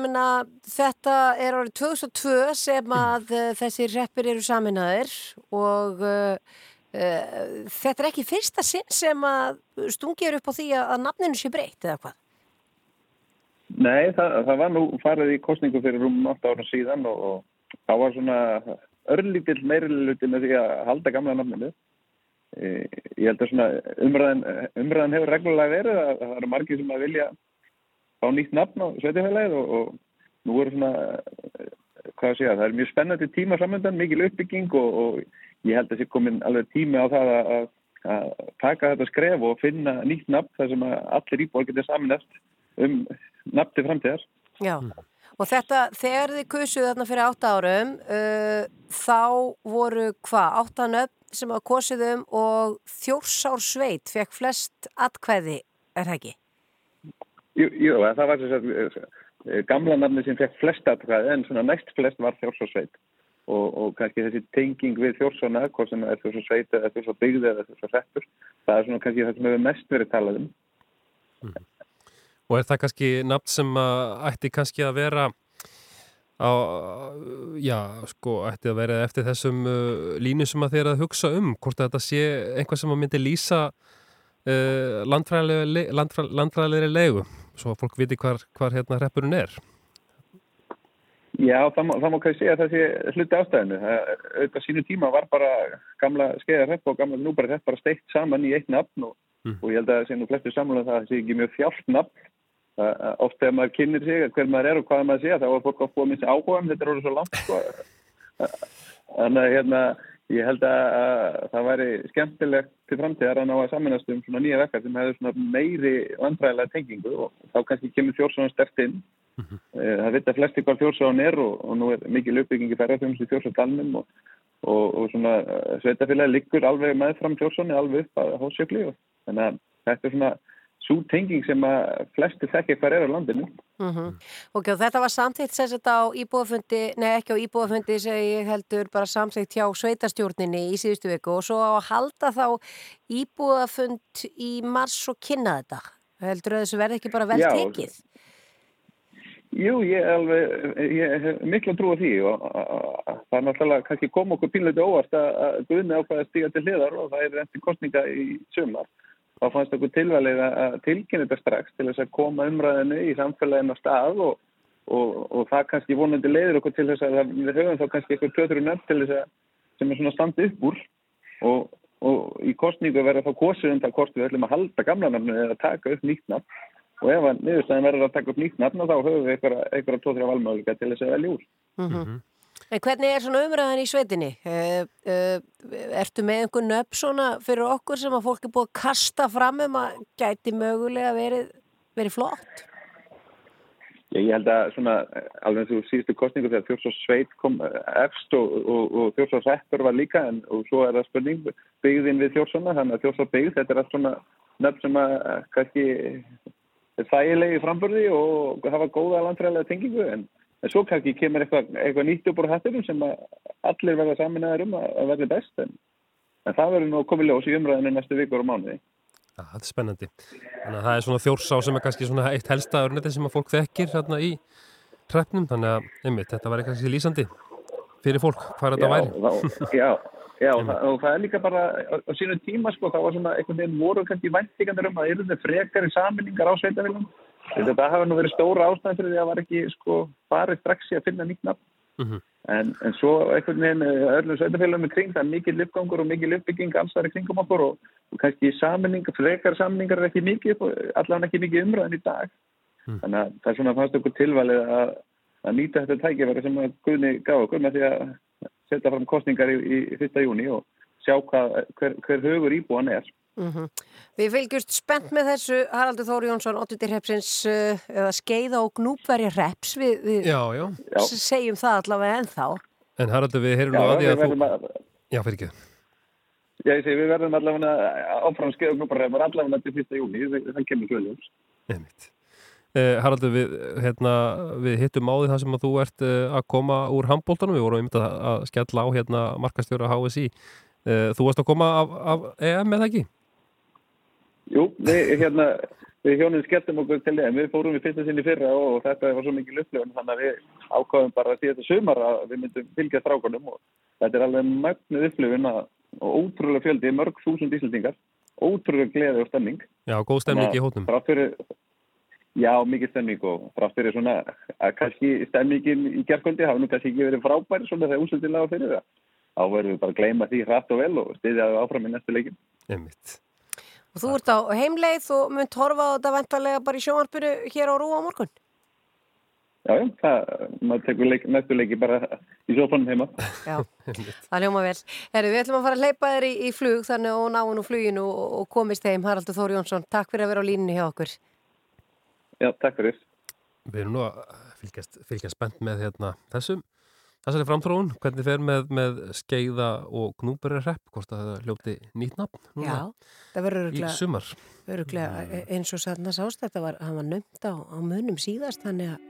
minna, þetta er árið 2002 sem að uh, þessi reppir eru saminæðir og uh, uh, þetta er ekki fyrsta sinn sem að stungir upp á því að, nafninu sé breytt eða hvað? Nei, það, það var nú farið í kostningu fyrir rúm 8 ára síðan og, og þá var svona örlítill meiriluti með því að halda gamla nafninu. Ég held að svona umræðan, umræðan hefur reglulega verið að það eru margir sem að vilja fá nýtt nafn á sveitifélagið og, og nú eru svona, eh, hvað að segja, það er mjög spennandi tíma samöndan, mikil uppbygging og, og ég held að það sé komin alveg tími á það að, að, að taka þetta skref og finna nýtt nafn þar sem að allir íbúar getur saminast um nafn til framtíðar. Já, og þetta, þegar þið kusuðu þarna fyrir átta árum, uh, þá voru hvað, átta nöfn sem að kosið um og þjórsár sveit fekk flest atkvæði, er það ekki? Jú, jú það var þess að eh, gamla nafni sem fekk flest atkvæði en svona næst flest var þjórsásveit og, og kannski þessi tenging við þjórsóna, hvort sem er þjórsásveit eða þjórsásbyggði eða þjórsásreppur, það er svona kannski það sem hefur mest verið talað um. Og er það kannski nafn sem ætti kannski að vera á, já, sko, ætti að vera eftir þessum uh, línu sem að þeir að hugsa um, hvort að þetta sé einhvað sem að myndi lýsa uh, landfræðilegri landfræ, landfræðilegri legu, svo að fólk viti hvar, hvar hérna hreppurinn er. Já, það má, það má kannski segja að það sé hluti ástæðinu. Auðvitað sínu tíma var bara gamla skeiðarrepp og gamla núbæri repp bara steikt saman í eitt nafn og, og ég held að sé nú flestir samlega það sé ekki mjög fjált nafn oft þegar maður kynir sig hver maður er og hvað maður sé þá er fólk að fóða minnst áhuga um þetta er orðið svo langt sko. þannig að hérna, ég held að, að það væri skemmtilegt til framtíðar að ná að saminast um svona nýja verkar sem hefur svona meiri vandræðilega tengingu og þá kannski kemur fjórsóðan sterkt inn. Eh, Það vita flesti hvað fjórsóðan er og, og nú er mikil uppbyggingi ferðarþjónustu í fjórsóðdalnum og, og, og svona eh, sveitafélagi liggur alveg meðfram fjórsóðan alveg upp að hósjökli og þannig að þetta er svona svo tenging sem að flesti þekki hvað er á landinu. Mm Ok, og þetta var samþýtt sem þetta á íbúafundi, nei ekki á íbúafundi sem ég heldur bara samþýtt hjá sveitastjórninni í síðustu viku og svo á að halda þá íbúafund í mars og kynna þetta. Heldur að þessu verði ekki bara vel Já. tekið? Jú, ég er alveg, ég hef miklu að trúa því og það er náttúrulega kannski kom okkur pínleiti óvart að að Guðni ákvaði að stíga til hliðar og það er eftir kostninga í sumar. Þá fannst okkur tilvalið að að tilkynna þetta strax til þess að koma umræðinu í samfélaginu á stað og, og, og það kannski vonandi leiður okkur til þess að við höfum þá kannski eitthvað tötur nöfn til þess að sem er svona standi upp úr. Og, og í kostningu verður þá kosið um það hvort við ætlum að halda gamla nafnu eða taka upp nýtt nafn. Og ef að niðurstæðin verður að taka upp nýtt nafn þá höfum við einhverja, einhverja tóþrjá valmöðuleika til þess að velja úr. Mm En hvernig er svona umræðan í sveitinni? Uh, uh, ertu með einhver nöfn svona fyrir okkur sem að fólk er búið að kasta fram um að gæti mögulega verið, verið flott? Ég, ég held að svona alveg eins og síðustu kostningu þegar Þjórsás Sveit kom eh, efst og, og, og Þjórsás Reppur var líka en svo er það spurning byggðin við Þjórsana þannig að Þjórsás byggð þetta er allt svona nöfn sem að eh, kannski þægilegi framburði og hafa góða landræðilega tengingu en, en svo kannski kemur eitthvað, eitthvað nýtt upp úr hættinum sem allir verða saminæður um að, að verði best en, en það verður nú komið ljós í umræðinu næstu vikur og mánuði. Ja, þetta er spennandi. Þannig að það er svona þjórsá sem er kannski svona eitt helsta örneti sem að fólk þekkir hérna í hreppnum. Þannig að, einmitt, þetta var kannski lýsandi fyrir fólk hvað þetta væri. þá- já, já og, það, og það er líka bara á, á sínu tíma sko, það var svona einhvern veginn voru kannski væntingandur um að Þetta hafa nú verið stóra ástæðan fyrir því að það var ekki sko farið strax í að finna nýtt nafn. Mhm. En, en svo einhvern veginn eh, öllum sveitafélagum í kring, það er mikið lyfgangur og mikið lyfbygging alls þar í kringum okkur og, og kannski saminning, frekar saminningar er ekki mikið, allavega ekki mikið umræðan í dag. Þannig að það er svona fannst okkur tilvalið að, að nýta þetta tækifæri sem að Guðni gaf okkur með því að setja fram kostningar í, í 1. júni og sjá hvað, hver, hver högur íbúan er. Mm Við fylgjumst spennt með þessu Haraldur Þóri Jónsson, 8. repsins uh, eða skeiða og gnúpverja reps við, við Já, já. segjum það allavega ennþá En Haraldur, við heyrum nú að því að þú... að, Já, fyrir ekki. já, ég segi, við verðum allavega áfram skeið og gnúpar remar allavega til 1. júni, það, það kemur svöljums. Eh, Haraldur, við, hérna, við hittum á því það sem að þú ert eh, að koma úr handbóltanum. Við vorum einmitt að, að skella á hérna markastjóra HSI. Eh, þú varst að koma af, af EM eða ekki? Jú, við, hérna, við hjónum skelltum okkur til þeim, við fórum í fyrsta sinni fyrra og þetta var svo mikil upplifun þannig að við ákvaðum bara að þetta sumar að við myndum fylgja strákunum og þetta er alveg mögnuð upplifun og ótrúlega fjöldi, mörg þúsund íslendingar, ótrúlega gleði og stemning. Já, góð stemning í. Þrátt fyrir, já, mikið stemning og þrátt fyrir svona að kannski stemningin í gerðkvöldi hafa nú kannski ekki verið frábæri svona þegar úslutin laga fyrir það. Þá verðum við bara að gleyma því hratt og vel og styðja það áfram í næstu leikin. Einmitt. Og þú ert á heimleið og munt horfa á þetta vendarlega bara í sjónvarpinu hér á Rúa á morgun? Já, já, það, maður tekur leik, næstu leiki bara í sofanum heima. Já, það ljóma vel. Herri, Við ætlum að fara að leipa þér í, í flug þannig og náinn úr fluginu og, og komist heim. Haraldur Þóri Jónsson, takk fyrir að vera á línunni hjá okkur. Já, takk fyrir. Við erum nú að fylgjast, fylgjast spennt með hérna, þessum, þessari framtróun, hvernig fer með, með skeiða og gnúberi repp, hvort að það hljóti nýtt nafn núna Já, það verður í sumar. öruglega e- eins og sann að sást þetta var, hann var nömt á, á munum síðast þannig að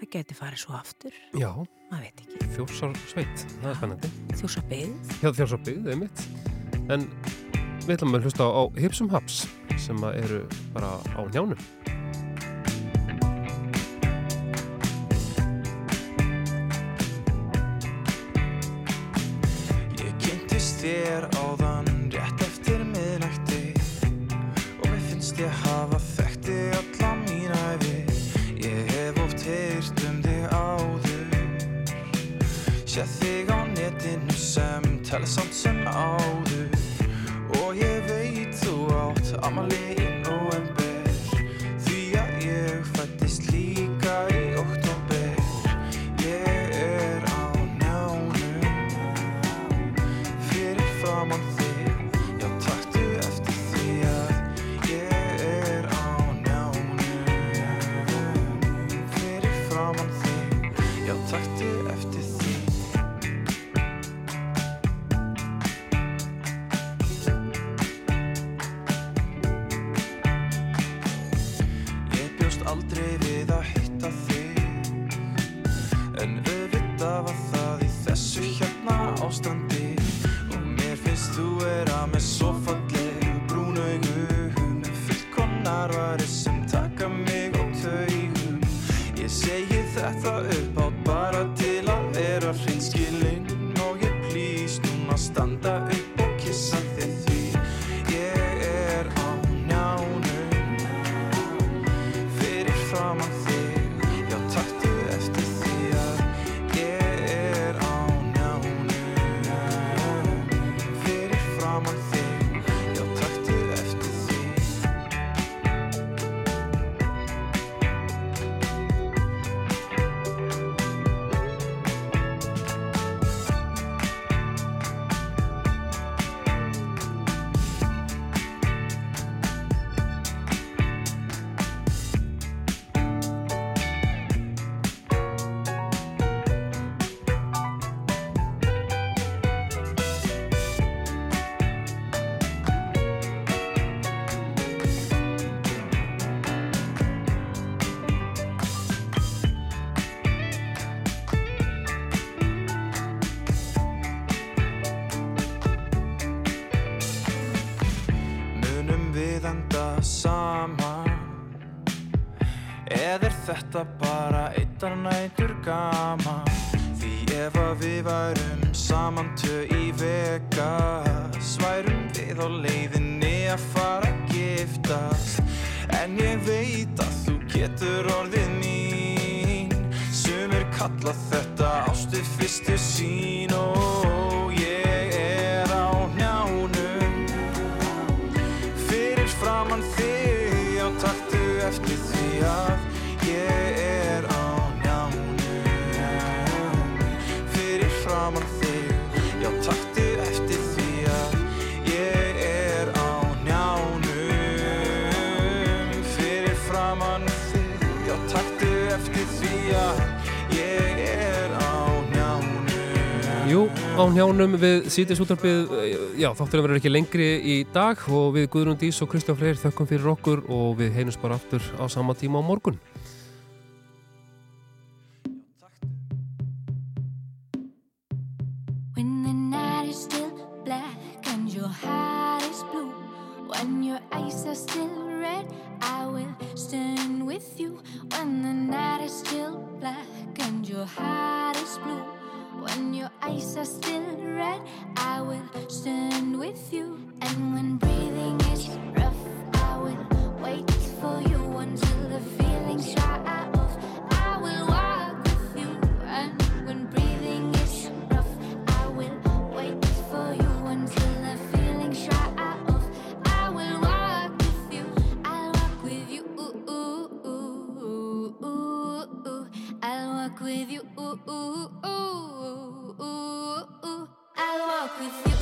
það geti farið svo aftur Já, maður veit ekki Þjórsar sveit, það er spennandi. Þjórsarbyggð Já, Þjórsarbyggð, einmitt. En við ætlum að hlusta á, á Hipsum Haps sem eru bara á njánum. Kynntist þér áðan rétt eftir miðnætti. Og mér finnst ég hafa þekkt þig alla mín æfi Ég hef oft heyrt um þig áður. Sér þig á netinu sem tala samt sem áður. Og ég veit þú átt amali í hérna þetta bara eittar nætur gaman? Því ef að við værum saman tvö í á njánum við sítist útarpið, já þátturinn verður ekki lengri í dag og við Guðrún Dís og Kristján Freyr þökkum fyrir okkur og við heynumst bara aftur á sama tíma á morgun. When the night is still black and your heart is blue, when your eyes are still red, I will stand with you. When the night is still black and your heart is blue, when your eyes are still red, I will stand with you. And when breathing is rough, I will wait for you until the feelings dry off. I will walk with you, and when breathing is rough, I will wait for you until the feelings dry off. I will walk with you, I'll walk with you. Ooh, ooh, ooh, ooh, ooh. I'll walk with you. Ooh, ooh, ooh. I walk with you.